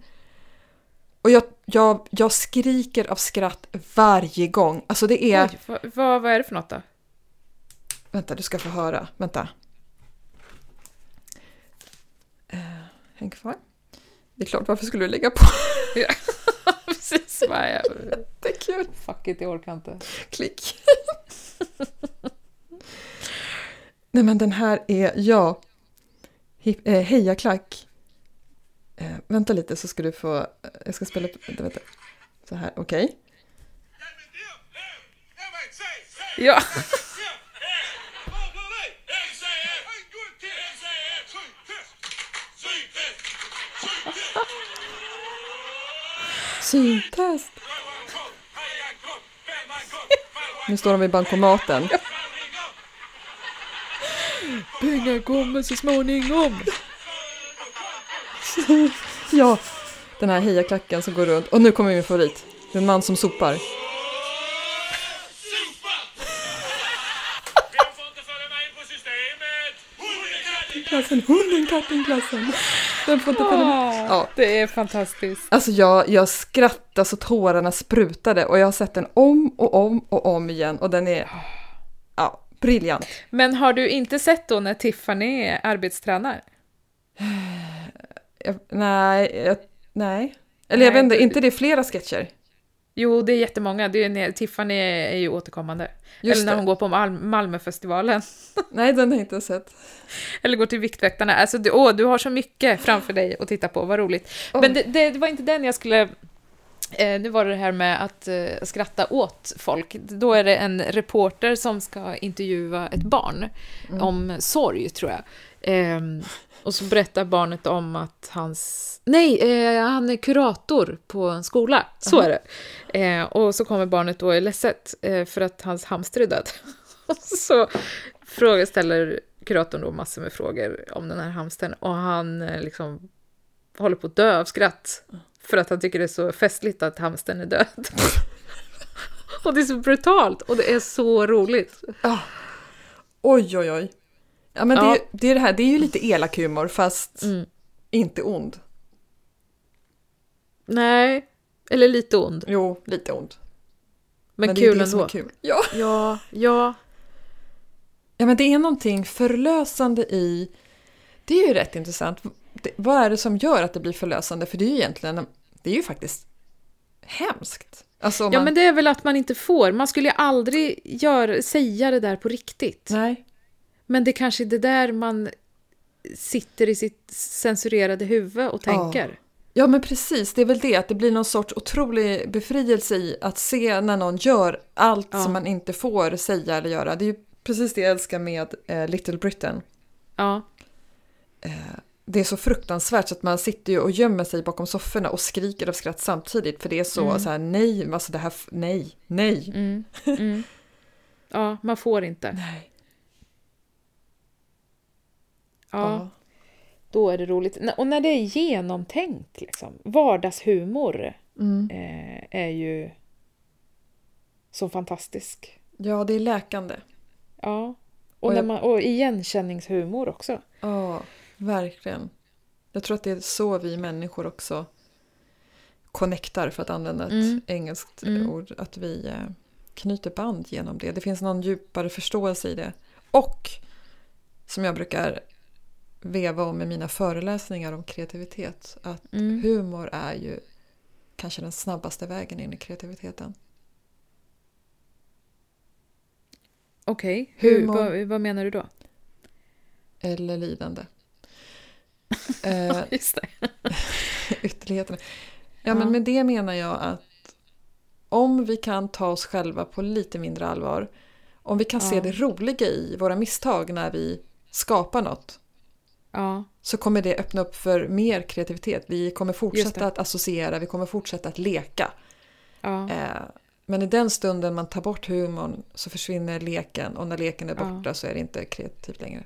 Och jag, jag, jag skriker av skratt varje gång. Alltså det är... Oj, vad, vad, vad är det för något då? Vänta, du ska få höra. Vänta. Uh, häng kvar. Det är klart, varför skulle du lägga på? Precis, vad är Det är kul. Fuck it, jag orkar inte. Klick. Nej men den här är, ja. Hip, eh, hejaklack. Eh, vänta lite så ska du få, eh, jag ska spela upp, vänta, vänta. Så här, okej. Ja. Syntest. Nu står de vid bankomaten. Pengar kommer så småningom. Ja, den här hejaklacken som går runt. Och nu kommer min favorit. Det är en man som sopar. Klassen, hunden, katten, klassen. Den får inte följa med. Ja. Det är fantastiskt. Alltså jag, jag skrattade så tårarna sprutade och jag har sett den om och om och om igen och den är ja, briljant. Men har du inte sett då när Tiffany arbetstränar? Jag, nej, jag, nej. Eller jag Nej, vet inte, inte det är flera sketcher? Jo, det är jättemånga. Det är, Tiffany är ju återkommande. Just Eller när det. hon går på Mal- Malmöfestivalen. Nej, den har jag inte sett. Eller går till Viktväktarna. Alltså, du, åh, du har så mycket framför dig att titta på, vad roligt. Oj. Men det, det, det var inte den jag skulle... Eh, nu var det det här med att eh, skratta åt folk. Då är det en reporter som ska intervjua ett barn Mm. om sorg, tror jag. Ehm, och så berättar barnet om att hans... Nej, eh, han är kurator på en skola. Så är det. Eh, och så kommer barnet då är ledset eh, för att hans hamster är död. Och så frågar, ställer kuratorn då massor med frågor om den här hamstern och han eh, liksom håller på att dö av skratt för att han tycker det är så festligt att hamstern är död. och det är så brutalt och det är så roligt. Ah. Oj, oj, oj. Ja, men Ja. Det, det är det här, det är ju lite elak humor fast Mm. inte ond. Nej, eller lite ond, Jo, lite ond. men, är kul det ändå. kul. Ja. Ja, ja, ja, men det är någonting förlösande i... Det är ju rätt intressant. Det, vad är det som gör att det blir förlösande? För det är ju egentligen, det är ju faktiskt hemskt. Alltså, om ja, man, men det är väl att man inte får. Man skulle ju aldrig gör, säga det där på riktigt. Nej. Men det kanske är det där man sitter i sitt censurerade huvud och Ja. tänker. Ja men precis, det är väl det att det blir någon sorts otrolig befrielse i att se när någon gör allt Ja. som man inte får säga eller göra. Det är ju precis det jag älskar med eh, Little Britain. Ja, Eh, det är så fruktansvärt så att man sitter ju och gömmer sig bakom sofforna och skriker av skratt samtidigt för det är så, Mm. så här nej, alltså det här, nej, nej. mm, mm. ja man får inte. Nej. Ja, då är det roligt. Och när det är genomtänkt, liksom. vardagshumor Mm. eh, är ju så fantastisk. ja, det är läkande. Ja, och, Och jag- man, och igenkänningshumor också. Ja, verkligen. Jag tror att det är så vi människor också connectar, för att använda ett Mm. engelskt Mm. ord. Att vi, eh, knyter band genom det. Det finns någon djupare förståelse i det. Och som jag brukar veva om i mina föreläsningar om kreativitet. Att Mm. humor är ju kanske den snabbaste vägen in i kreativiteten. Okej, hur, Humor. vad, vad menar du då? Eller lidande. eh, Just det. ytterligheterna. Ja, Ja. men med det menar jag att om vi kan ta oss själva på lite mindre allvar, om vi kan se Ja. det roliga i våra misstag när vi skapar något, Ja, så kommer det öppna upp för mer kreativitet. Vi kommer fortsätta att associera, vi kommer fortsätta att leka. ja, Eh, men i den stunden man tar bort humorn så försvinner leken och när leken är Ja. borta så är det inte kreativt längre.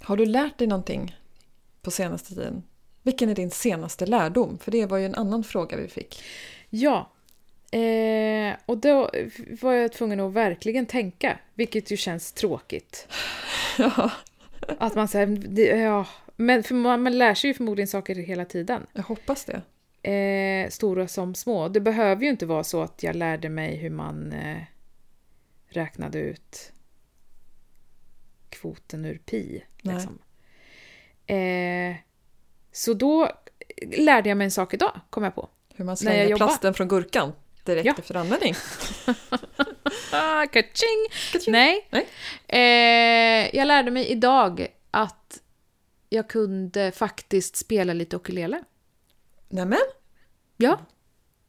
Har du lärt dig någonting på senaste tiden? Vilken är din senaste lärdom? För det var ju en annan fråga vi fick. ja. Eh, och då var jag tvungen att verkligen tänka, vilket ju känns tråkigt. Ja, Att man säger, ja, men för man, man lär sig ju förmodligen saker hela tiden. jag hoppas det. Eh, stora som små. Det behöver ju inte vara så att jag lärde mig hur man eh, räknade ut kvoten ur pi. Liksom. Eh, så då lärde jag mig en sak idag, kom jag på. Hur man slänger plasten från gurkan direkt Ja. efter användning. Ah, kaching! Kaching. Nej. Nej. Eh, jag lärde mig idag att jag kunde faktiskt spela lite ukulele. Nämen, Ja.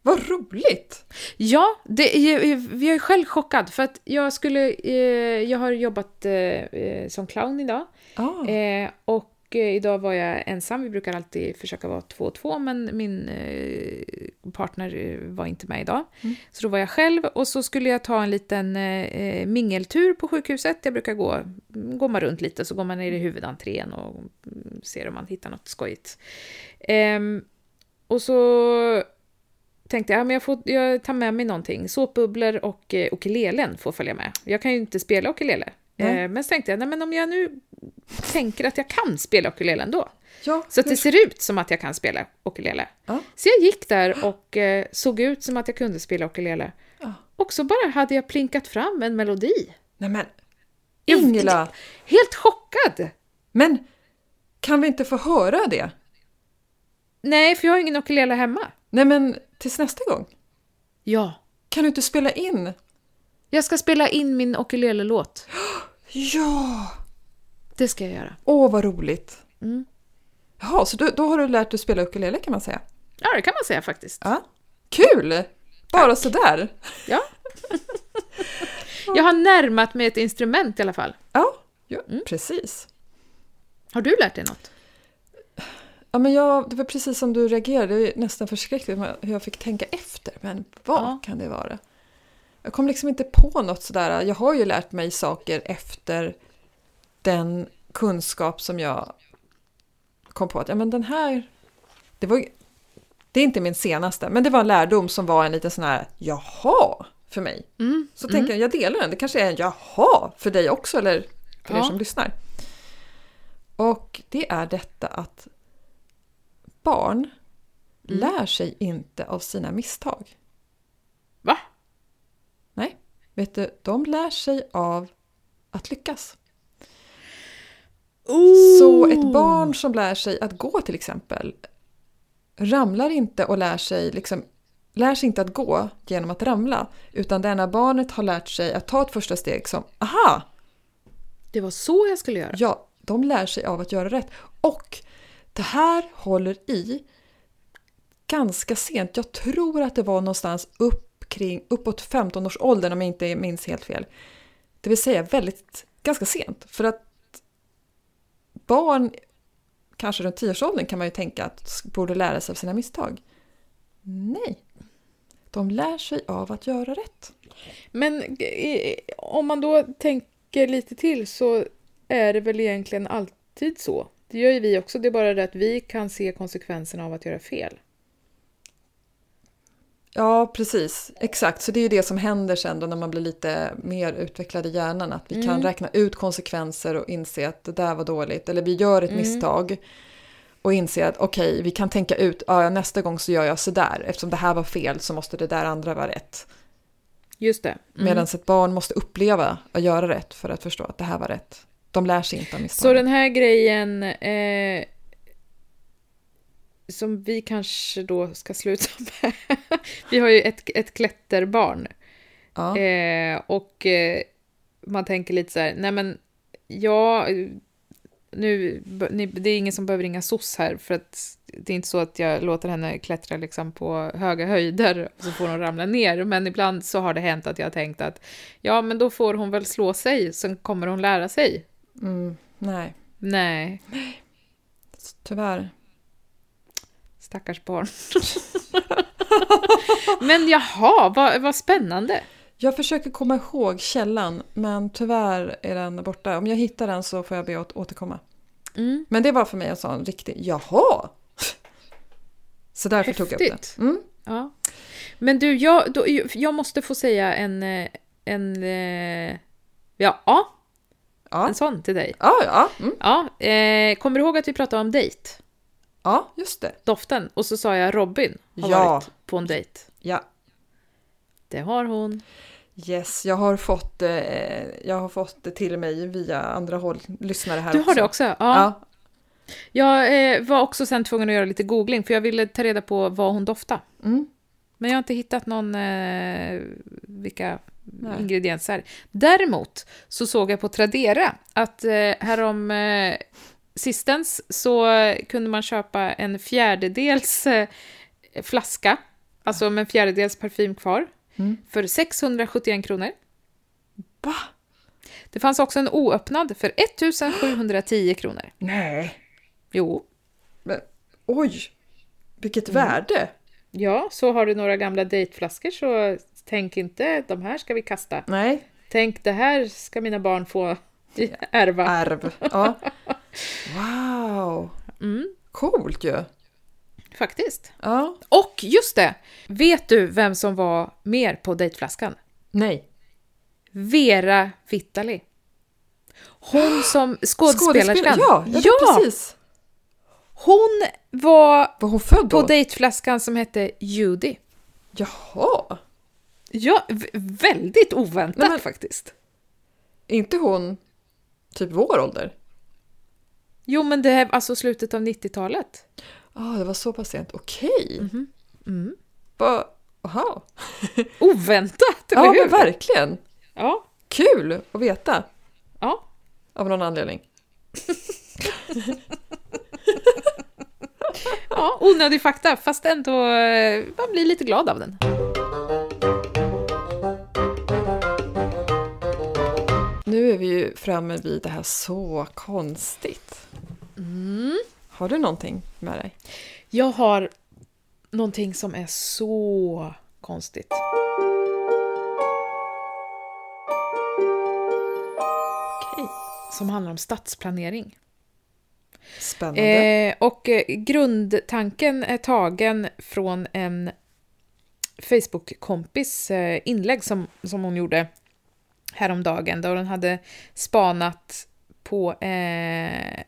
vad roligt! Ja, det, jag, jag är själv chockad för att jag skulle... Eh, jag har jobbat eh, eh, som clown idag. Ah, Eh, och eh, idag var jag ensam. Vi brukar alltid försöka vara två och två, men min eh, partner eh, var inte med idag. Mm. Så då var jag själv och så skulle jag ta en liten eh, mingeltur på sjukhuset. Jag brukar gå, går man runt lite, så går man ner i huvudentrén och mm, ser om man hittar något skojigt. Ehm, och så tänkte jag, ja, men jag, får, jag tar med mig någonting. Såpbubblor och eh, ukulelen får följa med. Jag kan ju inte spela ukulele. Nej. Eh, men så tänkte jag, nej, men om jag nu tänker att jag kan spela ukulele ändå. ja, Så att det ser ut som att jag kan spela ukulele. Ja. Så jag gick där och eh, såg ut som att jag kunde spela ukulele. Ja. Och så bara hade jag plinkat fram en melodi. Nämen, Jag- Ingela! Helt chockad! Men kan vi inte få höra det? Nej, för jag har ingen ukulele hemma. Nej men tills nästa gång. Ja. Kan du inte spela in? Jag ska spela in min ukulele-låt. Ja! Det ska jag göra. Åh vad roligt. Mm. Jaha, så då, då har du lärt dig spela ukulele kan man säga. Ja, det kan man säga faktiskt. Ja. Kul! Bara sådär. Ja. jag har närmat mig ett instrument i alla fall. Ja, ja Mm. precis. Har du lärt dig något? Ja, men jag, det var precis som du reagerade, det är nästan förskräckligt hur jag fick tänka efter. Men vad Ja. kan det vara? Jag kom liksom inte på något sådär. Jag har ju lärt mig saker efter den kunskap som jag kom på att ja, men den här... Det, var, det är inte min senaste, men det var en lärdom som var en liten sån här jaha för mig. Mm. Så tänker jag, jag delar den. Det kanske är en jaha för dig också, eller för er Ja. som lyssnar. Och det är detta att barn Mm. lär sig inte av sina misstag. Va? Nej, vet du, de lär sig av att lyckas. Så ett barn som lär sig att gå till exempel ramlar inte och lär sig, liksom, lär sig inte att gå genom att ramla. Utan det är när barnet har lärt sig att ta ett första steg som aha, Det var så jag skulle göra. Ja, de lär sig av att göra rätt. Och det här håller i ganska sent. Jag tror att det var någonstans upp kring, uppåt 15 års åldern om jag inte minns helt fel. Det vill säga väldigt, ganska sent. För att barn, kanske runt 10-årsåldern kan man ju tänka att borde lära sig av sina misstag. Nej, de lär sig av att göra rätt. Men eh, om man då tänker lite till så är det väl egentligen alltid så. Det gör ju vi också, det är bara det att vi kan se konsekvenserna av att göra fel. Ja, precis. Exakt. Så det är ju det som händer sen då när man blir lite mer utvecklad i hjärnan. Att vi kan Mm. räkna ut konsekvenser och inse att det där var dåligt. Eller vi gör ett Mm. misstag. och inse att okej, vi kan tänka ut, ja, nästa gång så gör jag sådär. Eftersom det här var fel så måste det där andra vara rätt. Just det. Mm. Medan ett barn måste uppleva att göra rätt för att förstå att det här var rätt. De lär sig inte av misstag. Så den här grejen eh, som vi kanske då ska sluta med. vi har ju ett, ett klätterbarn. Ja. Eh, och eh, man tänker lite så här, nej men ja, nu, ni, det är ingen som behöver ringa SOS här för att det är inte så att jag låter henne klättra liksom på höga höjder och så får hon ramla ner. Men ibland så har det hänt att jag har tänkt att ja, men då får hon väl slå sig, sen kommer hon lära sig. Mm, nej, Nej, tyvärr. Stackars barn. men jaha, vad, vad spännande. Jag försöker komma ihåg källan, men tyvärr är den borta. Om jag hittar den så får jag be att återkomma. Mm. Men det var för mig en sån riktig, jaha! Så därför tog jag upp Häftigt. det. Mm. Ja. Men du, jag, då, jag måste få säga en, en, ja, Ja. en sån till dig. Ja, ja. Mm. Ja, eh, kommer du ihåg att vi pratade om dejt? Ja, just det. Doften. Och så sa jag Robin har Ja. varit på en dejt. Ja. Det har hon. Yes, jag har fått, eh, jag har fått det till mig via andra håll, lyssnare här Du har det också? Ja. Ja. Jag eh, var också sen tvungen att göra lite googling för jag ville ta reda på vad hon doftade. Mm. Men jag har inte hittat någon, eh, vilka Nej. ingredienser. Däremot så såg jag på Tradera att eh, härom eh, sistens så kunde man köpa en fjärdedels eh, flaska, alltså med en fjärdedels parfym kvar, Mm. för 671 kronor. Va? Det fanns också en oöppnad för 1710 kronor. Nej. Jo, Men, oj! Vilket Mm. värde! ja, så har du några gamla dejtflaskor så tänk inte de här ska vi kasta. Nej, Tänk det här ska mina barn få ärva. ärv. Ja. Wow! Mm, Coolt ju! faktiskt. Ja. Och just det! Vet du vem som var mer på dejtflaskan? Nej. Vera Vitali. Hon som skådespelerskan. Ja, ja, ja! precis. Hon var Var hon född på då? dejtflaskan som hette Judy. Jaha! Ja, väldigt oväntat Nej, men- faktiskt. inte hon typ vår ålder? Jo, men det är alltså slutet av 90-talet. Ja, ah, det var så pass sent. Okej. Mm. Va- Jaha. Oväntat, eller Ja, hur? men verkligen. Ja, Kul att veta. ja. Av någon anledning. ja, onödig fakta, fast ändå eh, man blir lite glad av den. Nu är vi ju framme vid det här så konstigt. Mm. Har du någonting med dig? Jag har någonting som är så konstigt. Som handlar om stadsplanering. Spännande. Eh, och eh, grundtanken är tagen från en Facebook-kompis eh, inlägg som, som hon gjorde häromdagen, då den hade spanat på eh,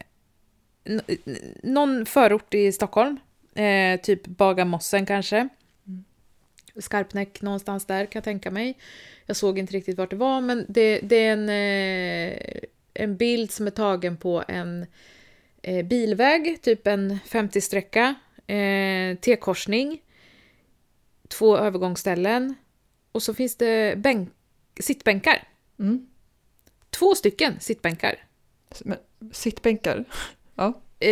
n- någon förort i Stockholm, eh, typ Bagarmossen kanske. Mm. Skarpnäck någonstans där kan jag tänka mig. Jag såg inte riktigt vart det var, men det, det är en, eh, en bild som är tagen på en eh, bilväg, typ en 50-sträcka, eh, T-korsning, två övergångsställen och så finns det bänk, sittbänkar. Mm. Två stycken sittbänkar. Men, sittbänkar. Ja. Eh,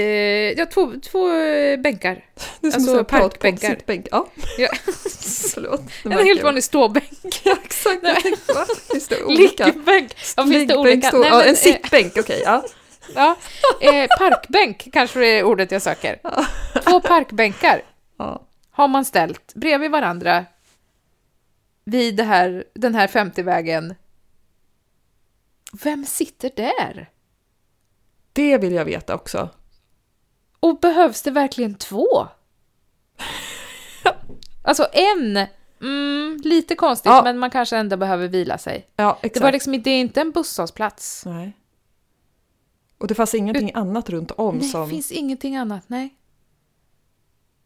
ja, två, två eh, bänkar. Det är som Alltså, parkbänkar. sittbänk. Ja, Ja. förlåt. En helt vanlig ståbänk. Ja, exakt. Jag tänkte, va? Finns det olika? Liggbänk. Ja, finns det olika? stå- Nej, ja, men, en eh, sittbänk, okej. ja. Ja, eh, parkbänk kanske är ordet jag söker. Två parkbänkar Ja. har man ställt bredvid varandra vid här, den här 50-vägen. Vem sitter där? Det vill jag veta också. Och behövs det verkligen två? Alltså en, mm, lite konstigt, Ja. men man kanske ändå behöver vila sig. Ja, exakt. Det var liksom det är inte en busshållplats. Nej. Och det fanns ingenting annat runt om Nej, som... det finns ingenting annat, nej.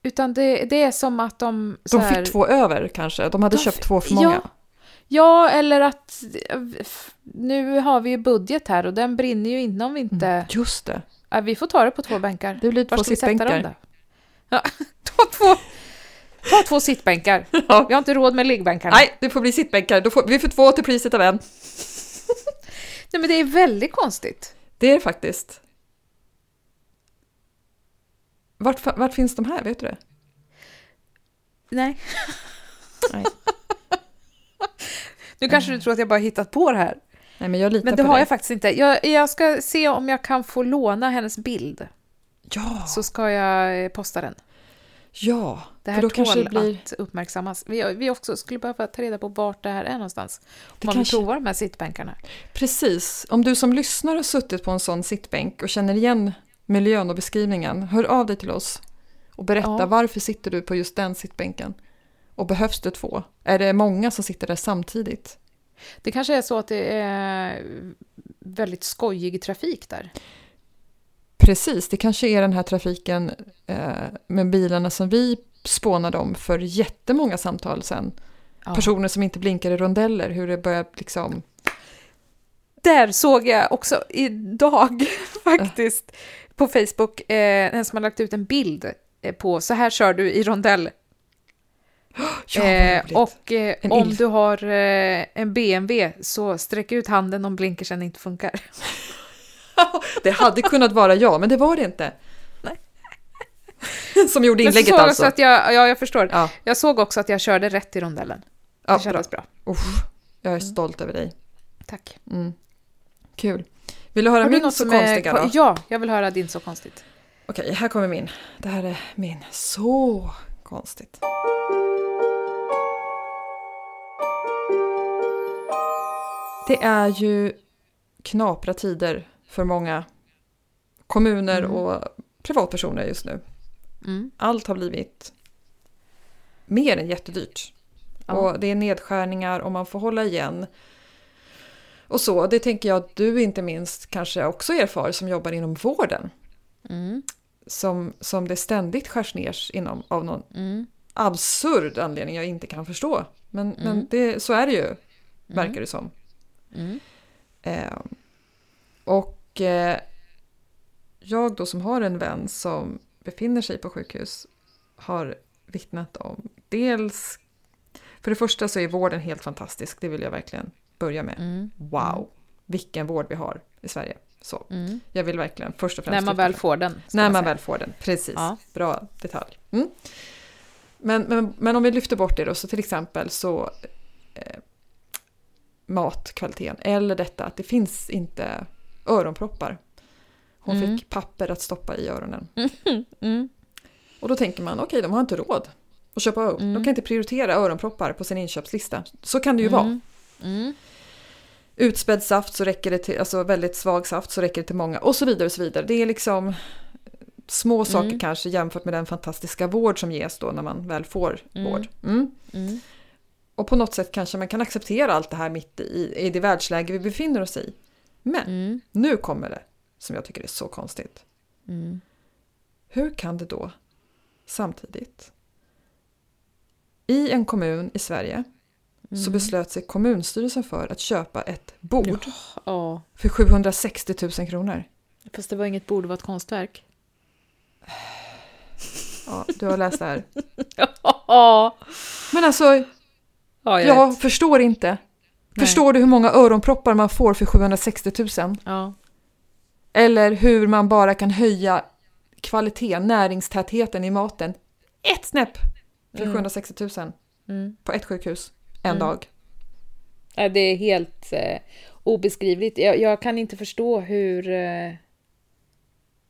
Utan det, det är som att de... De här- fick två över kanske. De hade De köpt två för många. Ja, ja, eller att nu har vi ju budget här och den brinner ju inne om vi inte... Mm, just det. Ja, vi får ta det på två bänkar. Det blir två sittbänkar. Ja, ta, två, ta två sittbänkar. Ja. Vi har inte råd med liggbänkarna. Nej, det får bli sittbänkar. Då får, vi får två till priset av en. Nej, men det är väldigt konstigt. Det är det faktiskt. Vart, vart finns de här? Vet du det? Nej. Nej. Nu kanske du tror att jag bara hittat på det här. Nej, men jag litar Men det på har dig. jag faktiskt inte. Jag, jag ska se om jag kan få låna hennes bild. Ja, Så ska jag eh, posta den. ja. Det för här då tål kanske det blir... att uppmärksammas. Vi, vi också skulle behöva ta reda på vart det här är någonstans. Om Det man kanske- vill prova de här sittbänkarna. Precis. Om du som lyssnar har suttit på en sån sittbänk och känner igen miljön och beskrivningen, hör av dig till oss och berätta Ja. varför sitter du på just den sittbänken? Och behövs det två? Är det många som sitter där samtidigt? Det kanske är så att det är väldigt skojig trafik där. Precis, det kanske är den här trafiken eh, med bilarna som vi spånade om för jättemånga samtal sen. Ja. Personer som inte blinkar i rondeller, hur det börjar liksom... Där såg jag också idag faktiskt på Facebook eh, en som har lagt ut en bild eh, på så här kör du i rondell. Ja, Eh, och eh, om du har eh, en BMW så sträck ut handen om blinkersen inte funkar. Det hade kunnat vara jag, men det var det inte. Nej. Som gjorde inlägget jag alltså. att jag, ja, jag förstår. Ja, Jag såg också att jag körde rätt i rondellen. Det ja bra. kändes bra. Uff, jag är stolt över dig. Tack. Mm. Kul. Vill du höra Har du min något så är- konstiga då? Ja, jag vill höra din så konstigt. Okej, här kommer min. Det här är min. Så konstigt. Det är ju knapra tider för många kommuner Mm. och privatpersoner just nu. Mm. Allt har blivit mer än jättedyrt. Ja. Och det är nedskärningar och man får hålla igen. Och så, det tänker jag att du inte minst kanske också erfar som jobbar inom vården. Mm. Som, som det ständigt skärs ner inom av någon Mm. absurd anledning jag inte kan förstå. Men, Mm. men det, så är det ju, verkar det som. Mm. Eh, och eh, jag då som har en vän som befinner sig på sjukhus har vittnat om dels, för det första så är vården helt fantastisk, det vill jag verkligen börja med. Mm. Wow, vilken vård vi har i Sverige. Så, Mm. jag vill verkligen först och främst När man väl får den. När man säga. väl får den, precis. Ja. Bra detalj. Mm. Men, men, men om vi lyfter bort det då, så till exempel så eh, matkvaliteten, eller detta att det finns inte öronproppar. Hon Mm. fick papper att stoppa i öronen. Mm. Och då tänker man, okej, de har inte råd att köpa. Mm. De kan inte prioritera öronproppar på sin inköpslista. Så kan det ju vara. Mm. Mm. Utspädd saft så räcker det till, alltså väldigt svag saft så räcker det till många och så vidare och så vidare. Det är liksom små saker Mm. kanske jämfört med den fantastiska vård som ges då när man väl får Mm. vård. Mm. Och på något sätt kanske man kan acceptera allt det här mitt i, i det världsläge vi befinner oss i. Men Mm. nu kommer det som jag tycker är så konstigt. Mm. Hur kan det då samtidigt i en kommun i Sverige Mm. så beslöt sig kommunstyrelsen för att köpa ett bord Ja, för 760 000 kronor. fast det var inget bord, det var ett konstverk. Ja, du har läst det här. Ja, Men alltså, ja jag jag förstår inte. Nej. Förstår du hur många öronproppar man får för 760 000? Ja. Eller hur man bara kan höja kvaliteten, näringstätheten i maten ett snäpp för Mm. 760 000 Mm. på ett sjukhus en Mm. dag. Ja, det är helt eh, obeskrivligt. Jag, jag kan inte förstå hur, eh,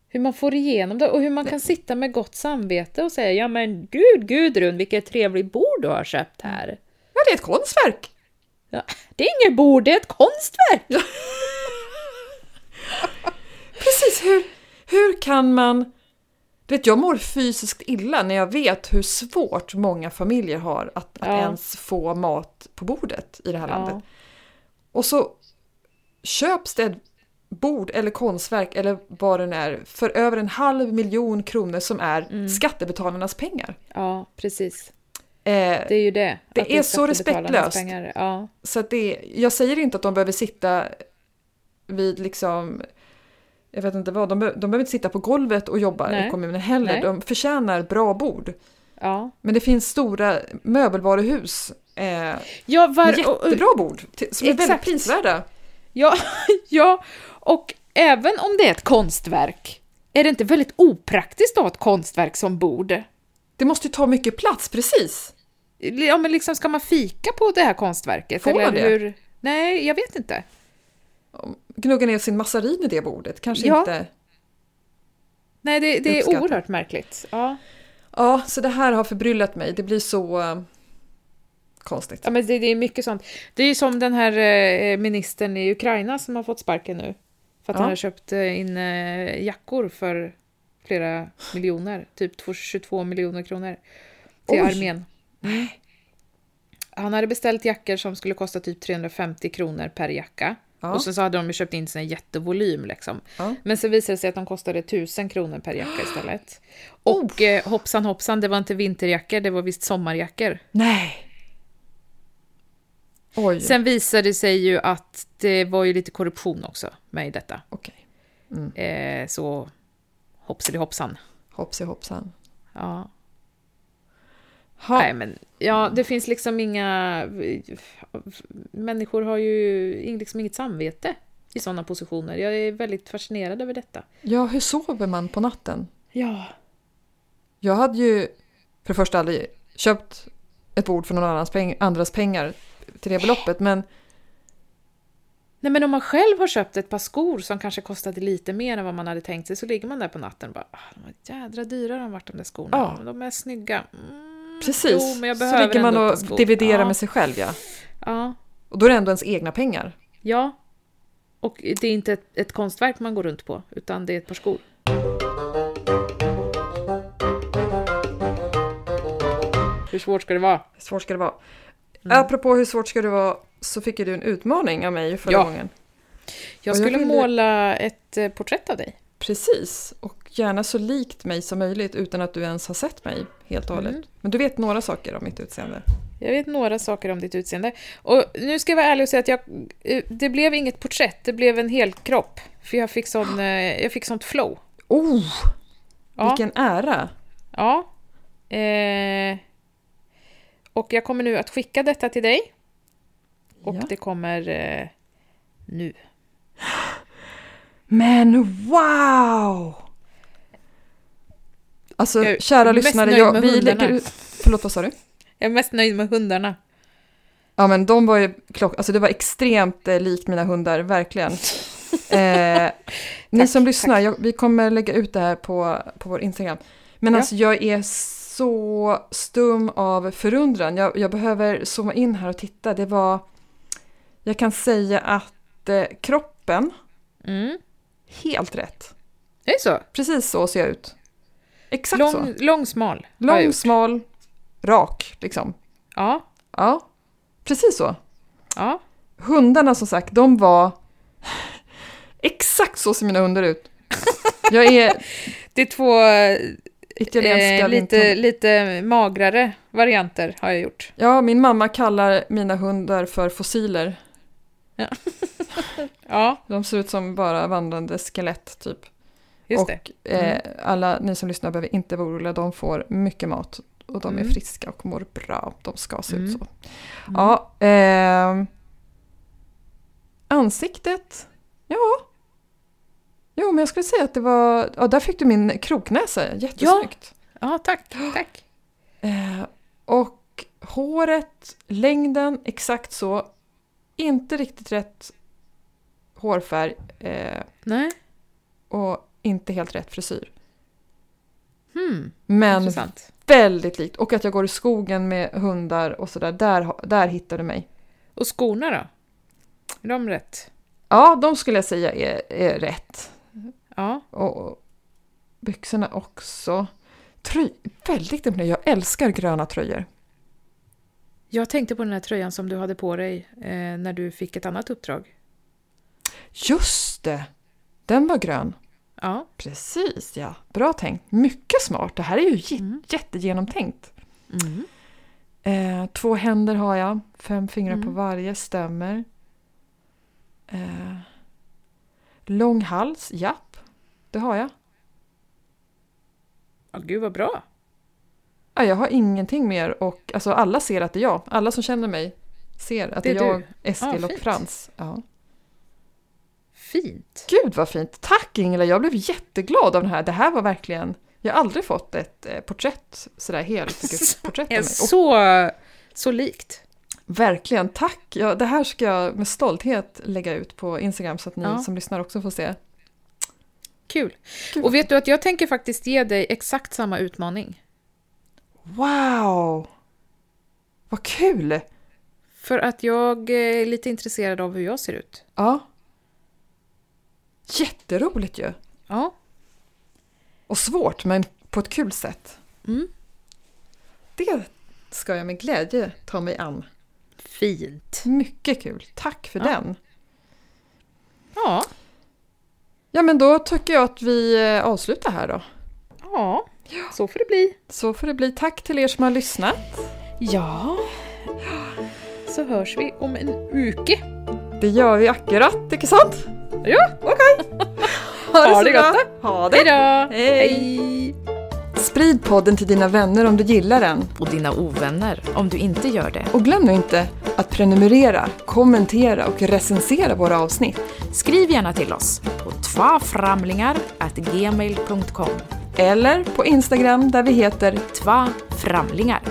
hur man får igenom det och hur man kan sitta med gott samvete och säga ja men gud Gudrun vilket trevligt bord du har köpt här. Ja, det är ett konstverk! Ja, det är inget bord, det är ett konstverk! Precis, hur, hur kan man... Du vet, jag mår fysiskt illa när jag vet hur svårt många familjer har att, att Ja. ens få mat på bordet i det här landet. Ja. Och så köps det ett bord eller konstverk eller vad den är för över en halv miljon kronor som är Mm. skattebetalarnas pengar. Ja, precis. Eh, Det är ju det. Det är så respektlöst. Ja. Så att det, jag säger inte att de behöver sitta vid liksom, jag vet inte vad, de, be- de behöver inte sitta på golvet och jobba Nej. i kommunen heller. Nej. De förtjänar bra bord. ja. Men det finns stora möbelvaruhus eh, Ja, var, med jättebra bord som är väldigt prisvärda. Ja, ja, och även om det är ett konstverk, är det inte väldigt opraktiskt att ha ett konstverk som bord? Det måste ju ta mycket plats, precis. Ja, men liksom ska man fika på det här konstverket? Får man det? Hur? Nej, jag vet inte. Gnugga ner sin massarin i det bordet, kanske Ja. inte. Nej, det, det är oerhört märkligt. Ja. Ja, så det här har förbryllat mig. Det blir så eh, konstigt. Ja, men det, det är mycket sånt. Det är ju som den här eh, ministern i Ukraina som har fått sparken nu. För att Ja. han har köpt eh, in jackor för flera miljoner. Typ två- 22 miljoner kronor. Till Oj. armén. Mm. Han hade beställt jackor som skulle kosta typ 350 kronor per jacka. Ja. Och sen så hade de ju köpt in sin jättevolym liksom. Ja. Men så visade det sig att de kostade 1000 kronor per jacka istället. Oh. Och eh, hoppsan hoppsan, det var inte vinterjackor, det var visst sommarjackor. Nej! Oj, Sen visade det sig ju att det var ju lite korruption också med i detta. okej. Mm. Eh, så hoppsade hoppsan. Hoppsi hoppsan. Ja. Ha. Nej, men ja, det finns liksom inga... Människor har ju liksom inget samvete i sådana positioner. Jag är väldigt fascinerad över detta. Ja, hur sover man på natten? Ja. Jag hade ju för det första aldrig köpt ett bord för någon annans peng- andras pengar till det beloppet, men Nej, men om man själv har köpt ett par skor som kanske kostade lite mer än vad man hade tänkt sig så ligger man där på natten och bara ah, de var jädra dyra de har varit de där skorna. Ja. De är snygga. Mm, precis. Jo, men jag så behöver ligger man och dividerar ja. med sig själv, ja. Ja. Och då är det ändå ens egna pengar. Ja. Och det är inte ett, ett konstverk man går runt på, utan det är ett par skor. Hur svårt ska det vara? Hur svårt ska det vara? Mm. Apropå hur svårt ska det vara så fick ju du en utmaning av mig förra Ja. gången. Jag Och jag skulle ville- måla ett eh, porträtt av dig. Precis, och gärna så likt mig som möjligt utan att du ens har sett mig helt och hållet. Mm. Men du vet några saker om mitt utseende. Jag vet några saker om ditt utseende. Och nu ska jag vara ärlig och säga att jag, eh, det blev inget porträtt, det blev en hel kropp. För jag fick, sån, eh, jag fick sånt flow. Oh, Ja. vilken ära! Ja. Eh, och jag kommer nu att skicka detta till dig. Och Ja. det kommer eh, nu. Men wow! Alltså, Jag kära lyssnare, jag, vi hundarna. lägger. Förlåt, vad sa du? Jag är mest nöjd med hundarna. Ja, men de var ju klock... Alltså det var extremt eh, likt mina hundar, verkligen. eh, ni Tack, som lyssnar, jag, vi kommer lägga ut det här på, på vår Instagram. Men Ja. alltså jag är så stum av förundran. Jag, jag behöver zooma in här och titta. Det var... Jag kan säga att eh, kroppen, Mm. Helt rätt. Det är så. Precis så ser jag ut. Exakt så. Lång, lång, smal. Lång, smal, rak liksom. Ja, Ja, precis så. ja. Hundarna som sagt, de var exakt så ser mina hundar ut. Jag är Det är två eh, italienska lite, lite... lite magrare varianter har jag gjort. Ja, min mamma kallar mina hundar för fossiler. Ja, De ser ut som bara vandrande skelett typ. just det. och eh, alla ni som lyssnar behöver inte vara oroliga, de får mycket mat. Och de är Mm. friska och mår bra. De ska se ut Mm. så. Ja, ehm, ansiktet, ja. Jo, men jag skulle säga att det var, ja där fick du min kroknäsa, jättesnyggt. Ja, tack, tack. Eh, och håret, längden, exakt så. Inte riktigt rätt hårfärg eh, Nej. och inte helt rätt frisyr. Hmm, Men intressant. väldigt likt. Och att jag går i skogen med hundar och sådär, där, där hittar du mig. Och skorna då? Är de rätt? Ja, de skulle jag säga är, är rätt. Ja. Och och byxorna också. Tröj, väldigt imponerande. Jag älskar gröna tröjor. Jag tänkte på den här tröjan som du hade på dig eh, när du fick ett annat uppdrag. Just det! Den var grön. Ja. Precis, ja. Bra tänkt. Mycket smart. Det här är ju Mm. jättegenomtänkt. Mm. Eh, två händer har jag. Fem fingrar på Mm. varje. Stämmer. Eh, lång hals. Japp. Det har jag. Ja, gud vad bra. Ja, jag har ingenting mer och alltså alla ser att det är jag. Alla som känner mig ser att det är jag, Eskil Ja, och. Frans. Ja. Fint. Gud vad fint! Tack Ingela, jag blev jätteglad av det här. Det här var verkligen... Jag har aldrig fått ett eh, porträtt, sådär helfigursporträtt av mig. Och Så, så likt. verkligen, tack! Ja, det här ska jag med stolthet lägga ut på Instagram så att ni Ja. som lyssnar också får se. Kul. Gud. Och vet du att jag tänker faktiskt ge dig exakt samma utmaning. Wow! Vad kul! För att jag är lite intresserad av hur jag ser ut. Ja. Jätteroligt ju! Ja. Och svårt, men på ett kul sätt. Mm. Det ska jag med glädje ta mig an. Fint. Mycket kul. Tack för Ja. den. Ja. Ja, men då tycker jag att vi eh, avslutar här då. Ja, så får det bli. Så får det bli. Tack till er som har lyssnat. Ja. Så hörs vi om en uke. Det gör vi akkurat, inte sant? Ja, Okej. Ha så det bra. gott Ha det. hej då! Hej. Sprid podden till dina vänner om du gillar den. Och dina ovänner om du inte gör det. Och glöm nu inte att prenumerera, kommentera och recensera våra avsnitt. Skriv gärna till oss på tvaframlingar.gmail.com Eller på Instagram där vi heter Tva framlingar.